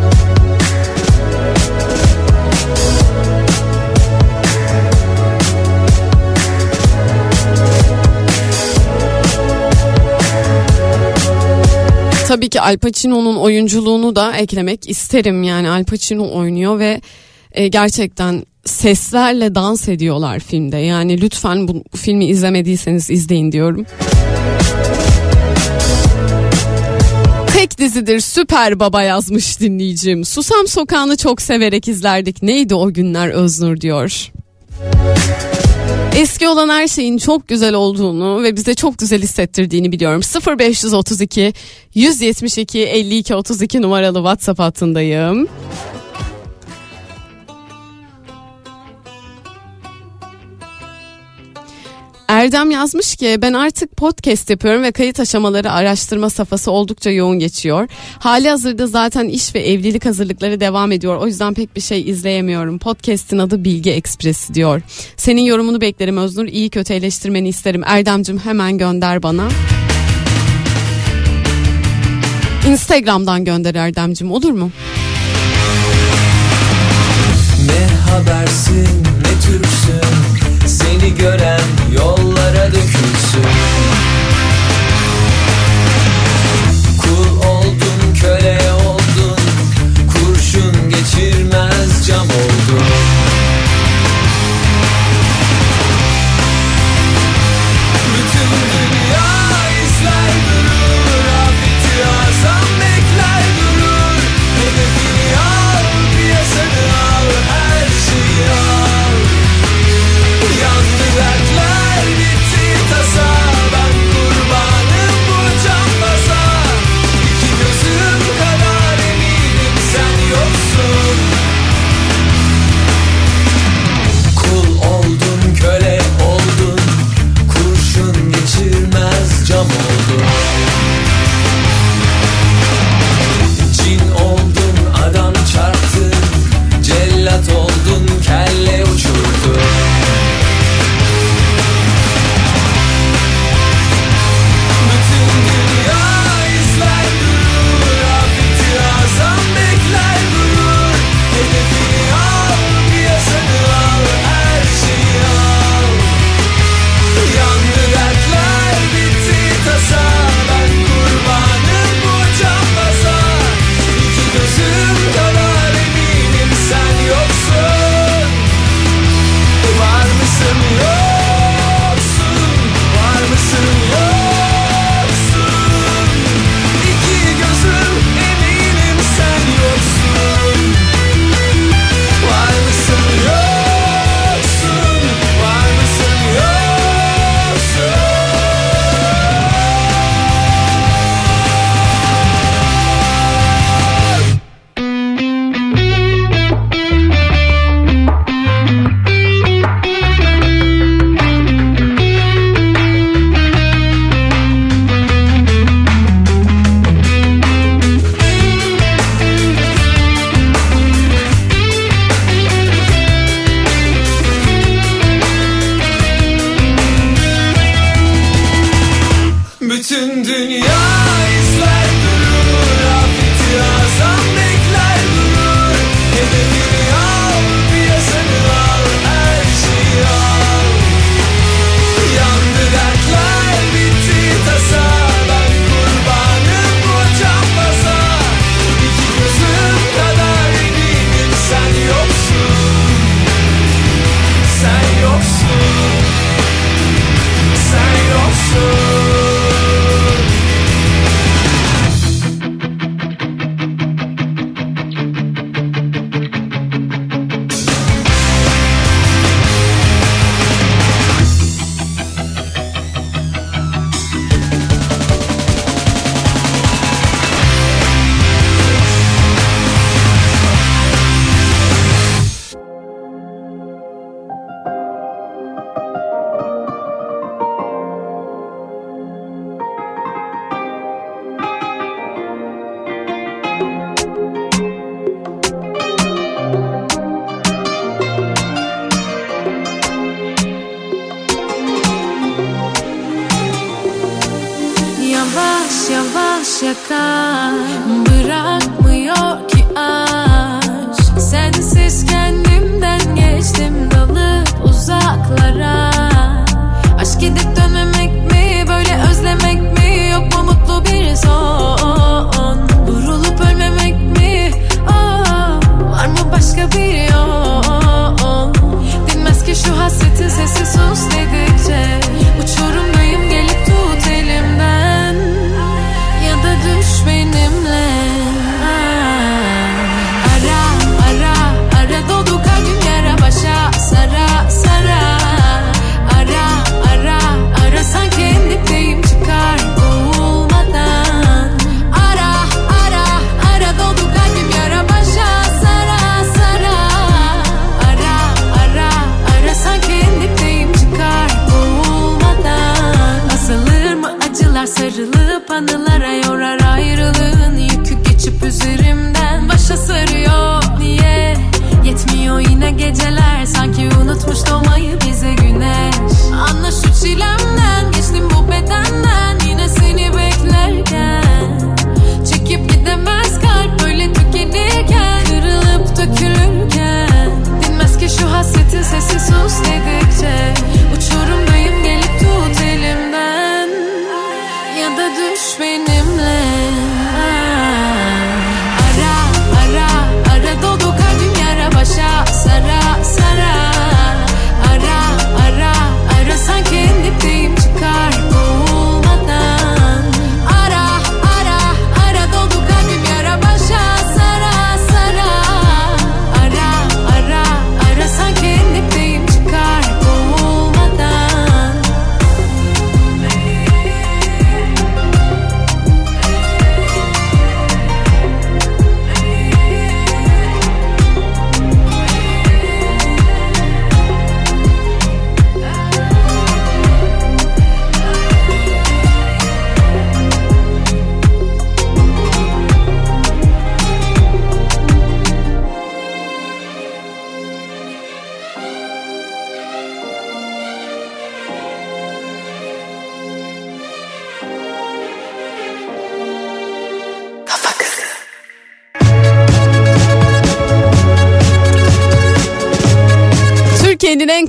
Tabii ki Al Pacino'nun oyunculuğunu da eklemek isterim. Yani Al Pacino oynuyor ve e, gerçekten seslerle dans ediyorlar filmde. Yani lütfen bu filmi izlemediyseniz izleyin diyorum. Tek dizidir Süper Baba yazmış dinleyicim. Susam Sokağı'nı çok severek izlerdik. Neydi o günler Öznur diyor. Eski olan her şeyin çok güzel olduğunu ve bize çok güzel hissettirdiğini biliyorum. 0532 172 52 32 numaralı WhatsApp hattındayım. Erdem yazmış ki ben artık podcast yapıyorum ve kayıt aşamaları araştırma safhası oldukça yoğun geçiyor. Hali hazırda zaten iş ve evlilik hazırlıkları devam ediyor. O yüzden pek bir şey izleyemiyorum. Podcast'in adı Bilgi Ekspresi diyor. Senin yorumunu beklerim Öznur. İyi kötü eleştirmeni isterim. Erdemcim hemen gönder bana. Instagram'dan gönder Erdemcim olur mu? Ne habersin ne Türksün Seni gören yollara dökülsün. Kul oldun köle oldun Kurşun geçirmez cam oldun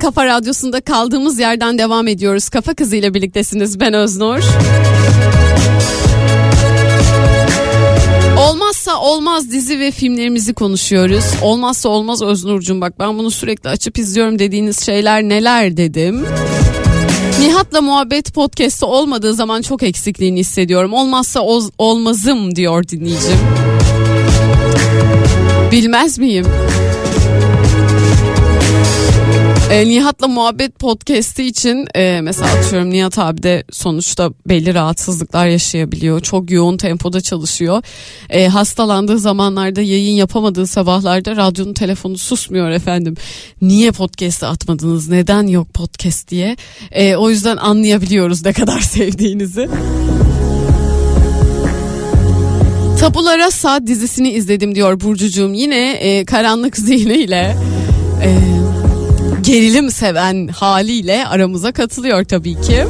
kafa radyosunda kaldığımız yerden devam ediyoruz. Kafa Kızı ile birliktesiniz. Ben Öznur. Olmazsa olmaz dizi ve filmlerimizi konuşuyoruz. Olmazsa olmaz Öznur'cum bak ben bunu sürekli açıp izliyorum dediğiniz şeyler neler dedim. Nihat'la muhabbet podcast'ı olmadığı zaman çok eksikliğini hissediyorum. Olmazsa oz- olmazım diyor dinleyicim. Bilmez miyim? E, Nihat'la muhabbet podcast'i için e, mesela atıyorum Nihat abi de sonuçta belli rahatsızlıklar yaşayabiliyor. Çok yoğun tempoda çalışıyor. E, hastalandığı zamanlarda yayın yapamadığı sabahlarda radyonun telefonu susmuyor efendim. Niye podcast'i atmadınız? Neden yok podcast diye. E, o yüzden anlayabiliyoruz ne kadar sevdiğinizi. Tabula Rasa dizisini izledim diyor Burcucuğum. Yine e, karanlık zihniyle e, gerilim seven haliyle aramıza katılıyor tabii ki.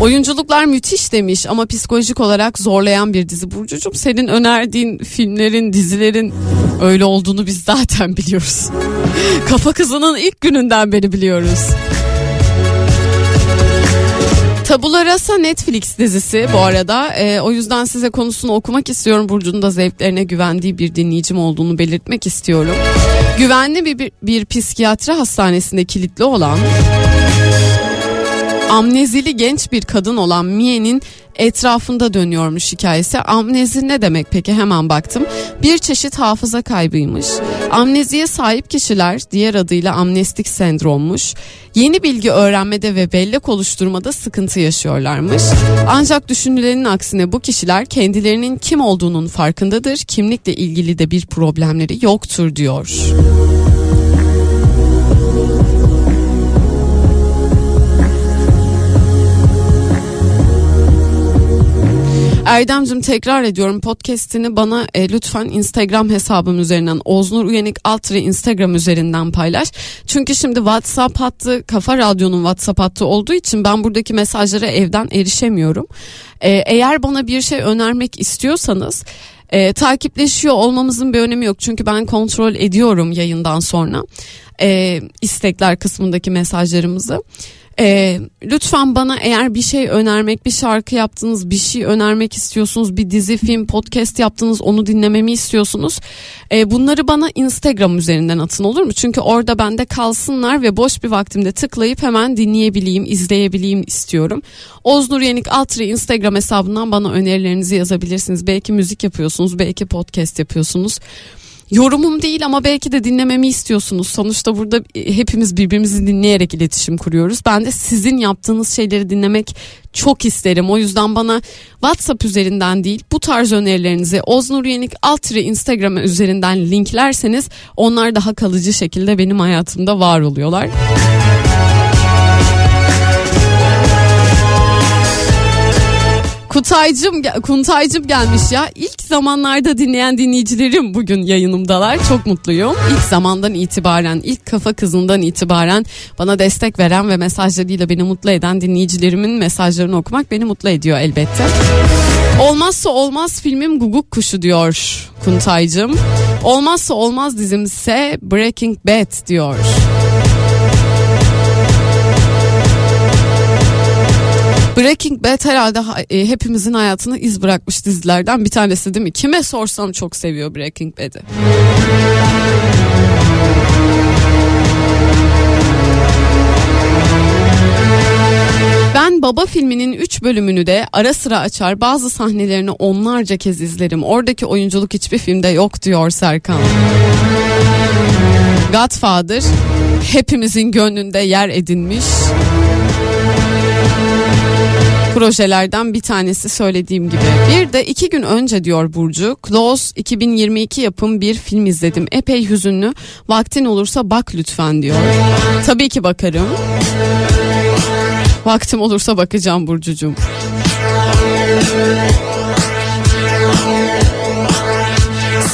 Oyunculuklar müthiş demiş ama psikolojik olarak zorlayan bir dizi Burcucuğum. Senin önerdiğin filmlerin, dizilerin öyle olduğunu biz zaten biliyoruz. Kafa kızının ilk gününden beri biliyoruz. Tabula Rasa Netflix dizisi bu arada. Ee, o yüzden size konusunu okumak istiyorum. Burcu'nun da zevklerine güvendiği bir dinleyicim olduğunu belirtmek istiyorum. Güvenli bir, bir, bir psikiyatri hastanesinde kilitli olan amnezili genç bir kadın olan Mia'nın etrafında dönüyormuş hikayesi. Amnezi ne demek peki hemen baktım. Bir çeşit hafıza kaybıymış. Amneziye sahip kişiler diğer adıyla amnestik sendrommuş. Yeni bilgi öğrenmede ve bellek oluşturmada sıkıntı yaşıyorlarmış. Ancak düşünülenin aksine bu kişiler kendilerinin kim olduğunun farkındadır. Kimlikle ilgili de bir problemleri yoktur diyor. Erdemcim tekrar ediyorum podcast'ini bana e, lütfen Instagram hesabım üzerinden Oznur Uyanık Altre Instagram üzerinden paylaş. Çünkü şimdi WhatsApp hattı Kafa Radyo'nun WhatsApp hattı olduğu için ben buradaki mesajlara evden erişemiyorum. E, eğer bana bir şey önermek istiyorsanız e, takipleşiyor olmamızın bir önemi yok. Çünkü ben kontrol ediyorum yayından sonra e, istekler kısmındaki mesajlarımızı. Ee, lütfen bana eğer bir şey önermek, bir şarkı yaptınız, bir şey önermek istiyorsunuz, bir dizi, film, podcast yaptınız, onu dinlememi istiyorsunuz. Ee, bunları bana Instagram üzerinden atın olur mu? Çünkü orada bende kalsınlar ve boş bir vaktimde tıklayıp hemen dinleyebileyim, izleyebileyim istiyorum. Oznur Yenik Altri Instagram hesabından bana önerilerinizi yazabilirsiniz. Belki müzik yapıyorsunuz, belki podcast yapıyorsunuz yorumum değil ama belki de dinlememi istiyorsunuz. Sonuçta burada hepimiz birbirimizi dinleyerek iletişim kuruyoruz. Ben de sizin yaptığınız şeyleri dinlemek çok isterim. O yüzden bana WhatsApp üzerinden değil bu tarz önerilerinizi Oznur Yenik Altri Instagram üzerinden linklerseniz onlar daha kalıcı şekilde benim hayatımda var oluyorlar. Kutaycım, Kuntaycım gelmiş ya. İlk zamanlarda dinleyen dinleyicilerim bugün yayınımdalar. Çok mutluyum. İlk zamandan itibaren, ilk kafa kızından itibaren bana destek veren ve mesajlarıyla beni mutlu eden dinleyicilerimin mesajlarını okumak beni mutlu ediyor elbette. Olmazsa olmaz filmim Guguk Kuşu diyor Kuntaycım. Olmazsa olmaz dizimse Breaking Bad diyor. Breaking Bad herhalde ha- e, hepimizin hayatına iz bırakmış dizilerden bir tanesi değil mi? Kime sorsam çok seviyor Breaking Bad'i. Ben Baba filminin 3 bölümünü de ara sıra açar bazı sahnelerini onlarca kez izlerim. Oradaki oyunculuk hiçbir filmde yok diyor Serkan. Godfather hepimizin gönlünde yer edinmiş projelerden bir tanesi söylediğim gibi. Bir de iki gün önce diyor Burcu Close 2022 yapım bir film izledim. Epey hüzünlü. Vaktin olursa bak lütfen diyor. Tabii ki bakarım. Vaktim olursa bakacağım Burcucuğum.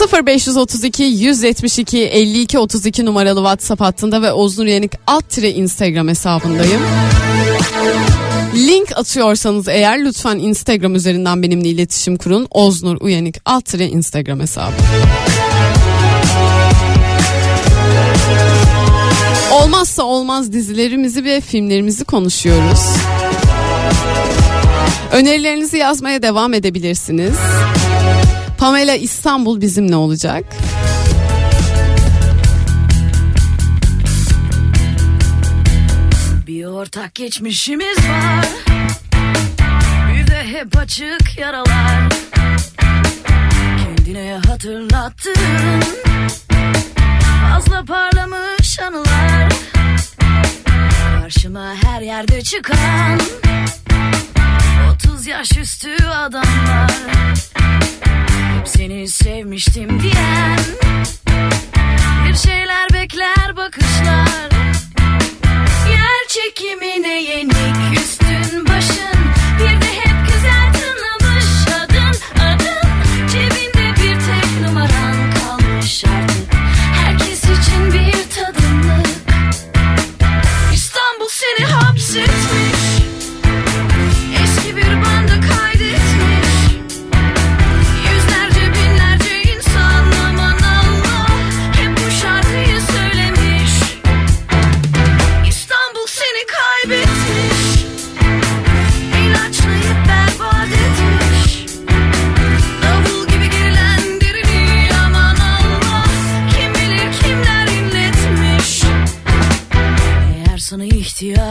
...0532 172 52 32 numaralı WhatsApp hattında ve Oznur Yenik alt tire Instagram hesabındayım. Link atıyorsanız eğer lütfen Instagram üzerinden benimle iletişim kurun. Oznur Uyanık alt Instagram hesabı. Olmazsa olmaz dizilerimizi ve filmlerimizi konuşuyoruz. Önerilerinizi yazmaya devam edebilirsiniz. Pamela İstanbul bizimle olacak. Bir ortak geçmişimiz var. Bir de hep açık yaralar. Kendine hatırlattın Fazla parlamış anılar. Karşıma her yerde çıkan 30 yaş üstü adamlar Hep seni sevmiştim diyen Bir şeyler bekler bakışlar. Yer çekimine yenik üstün başın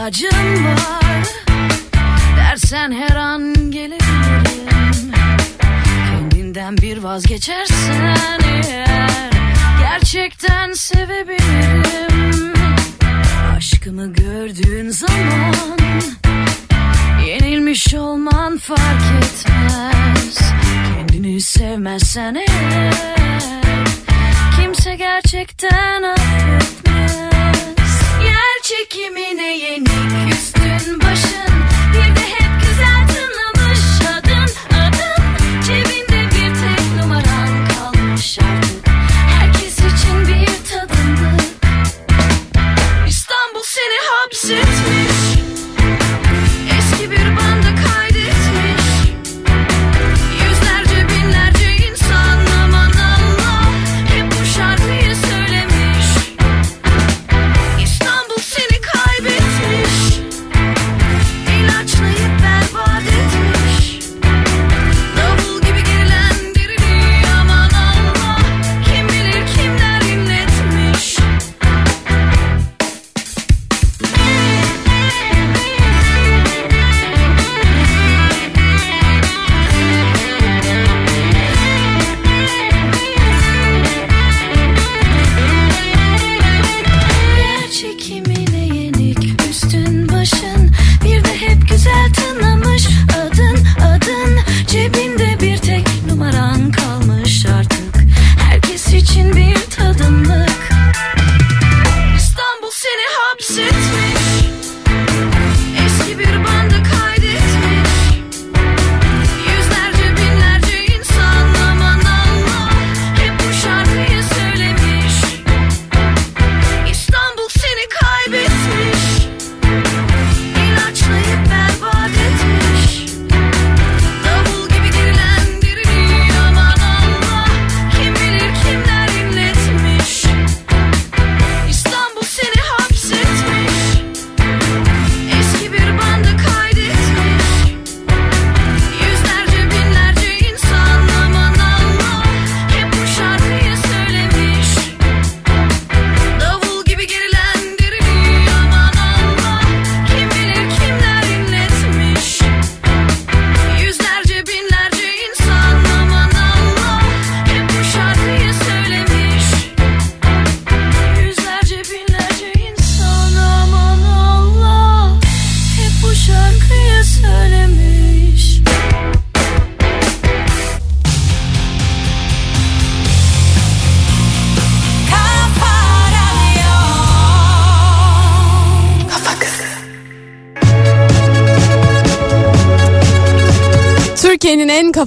ihtiyacım var. Dersen her an gelebilirim. Kendinden bir vazgeçersen eğer Gerçekten sevebilirim. Aşkımı gördüğün zaman Yenilmiş olman fark etmez. Kendini sevmezsen eğer Kimse gerçekten affetmez çekimine yenik üstün başın. Bir hep güzel tınlamış adın Cebinde bir tek numaran kalmış artık. Herkes için bir tadımlık İstanbul seni hapsetmiş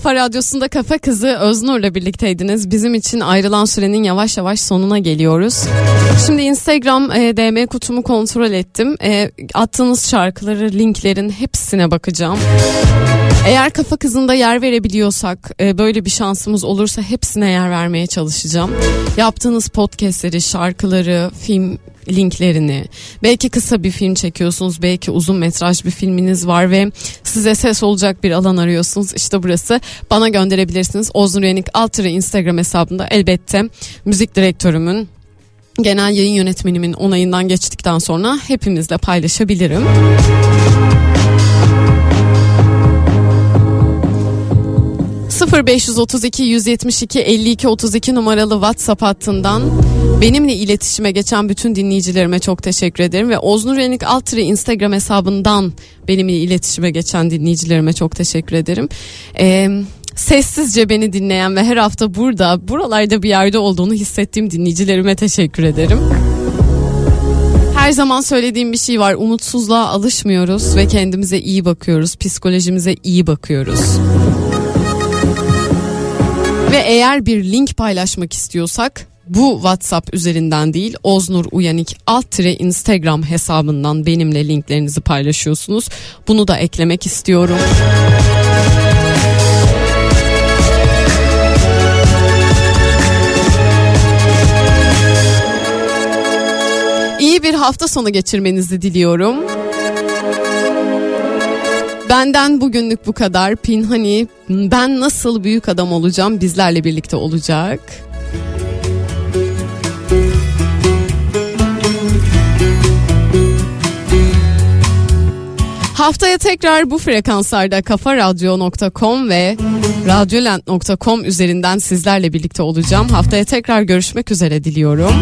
kafa radyosunda Kafa Kızı Öznur'la birlikteydiniz. Bizim için ayrılan sürenin yavaş yavaş sonuna geliyoruz. Şimdi Instagram e, DM kutumu kontrol ettim. E, attığınız şarkıları, linklerin hepsine bakacağım. Eğer Kafa Kızı'nda yer verebiliyorsak, e, böyle bir şansımız olursa hepsine yer vermeye çalışacağım. Yaptığınız podcastleri, şarkıları, film linklerini, belki kısa bir film çekiyorsunuz, belki uzun metraj bir filminiz var ve size ses olacak bir alan arıyorsunuz. İşte burası. Bana gönderebilirsiniz. Oznur Yenik Instagram hesabında elbette müzik direktörümün genel yayın yönetmenimin onayından geçtikten sonra hepimizle paylaşabilirim. ...0532 172 52 32 numaralı WhatsApp hattından... ...benimle iletişime geçen bütün dinleyicilerime çok teşekkür ederim... ...ve Oznur Yenik Altırı Instagram hesabından... ...benimle iletişime geçen dinleyicilerime çok teşekkür ederim... Ee, sessizce beni dinleyen ve her hafta burada buralarda bir yerde olduğunu hissettiğim dinleyicilerime teşekkür ederim. Her zaman söylediğim bir şey var. Umutsuzluğa alışmıyoruz ve kendimize iyi bakıyoruz. Psikolojimize iyi bakıyoruz. Ve eğer bir link paylaşmak istiyorsak bu WhatsApp üzerinden değil Oznur Uyanik alt tire Instagram hesabından benimle linklerinizi paylaşıyorsunuz. Bunu da eklemek istiyorum. İyi bir hafta sonu geçirmenizi diliyorum. Benden bugünlük bu kadar. Pinhani ben nasıl büyük adam olacağım bizlerle birlikte olacak. Haftaya tekrar bu frekanslarda kafaradyo.com ve radyolent.com üzerinden sizlerle birlikte olacağım. Haftaya tekrar görüşmek üzere diliyorum.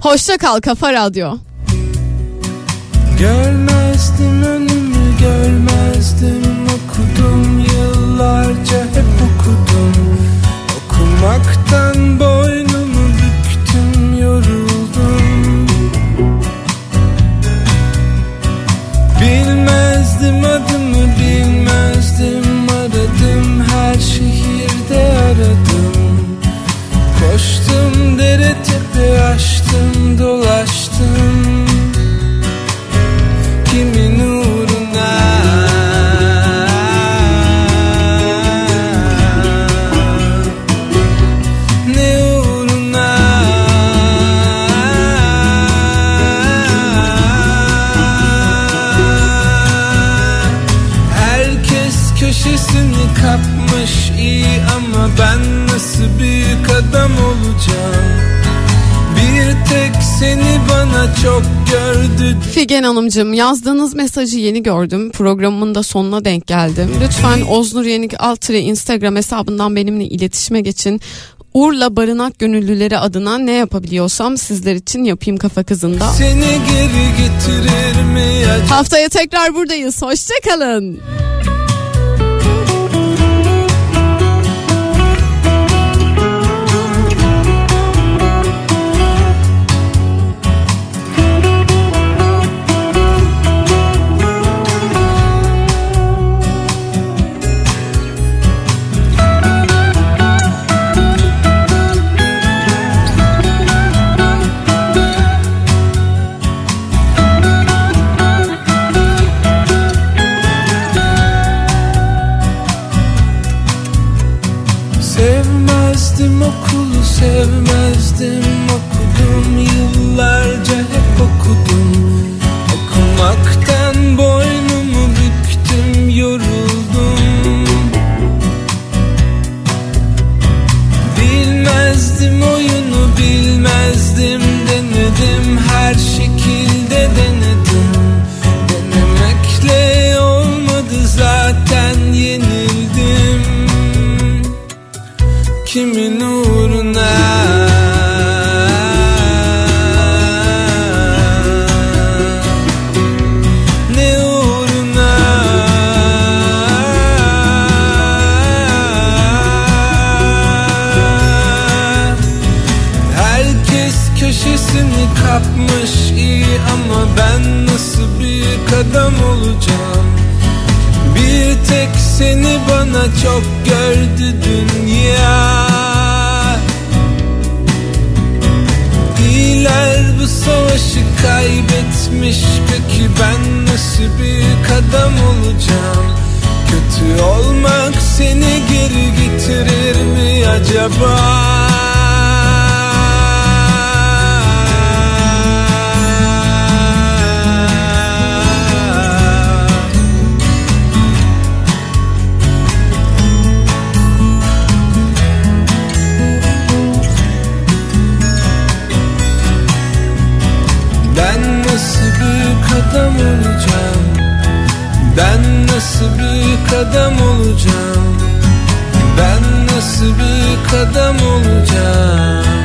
Hoşça kal Kafa Radyo. Görmezdim önümü görmezdim okudum. Yıllarca hep okudum. Okumaktan boynumu büktüm yoruldum. Bilmezdim adımı bilmezdim aradım. Her şehirde aradım Koştum dere tepe açtım dolaştım seni bana çok gördü Figen Hanımcığım yazdığınız mesajı yeni gördüm. Programımın da sonuna denk geldim. Lütfen Oznur Yenik Altire Instagram hesabından benimle iletişime geçin. Urla Barınak Gönüllüleri adına ne yapabiliyorsam sizler için yapayım kafa kızında. Seni geri getirir mi acaba Haftaya tekrar buradayız. Hoşçakalın. savaş seni bana çok gördü dünya. İyiler bu savaşı kaybetmiş. Peki ben nasıl büyük adam olacağım? Kötü olmak seni geri getirir mi acaba adam olacağım. Ben nasıl büyük adam olacağım? Ben nasıl büyük adam olacağım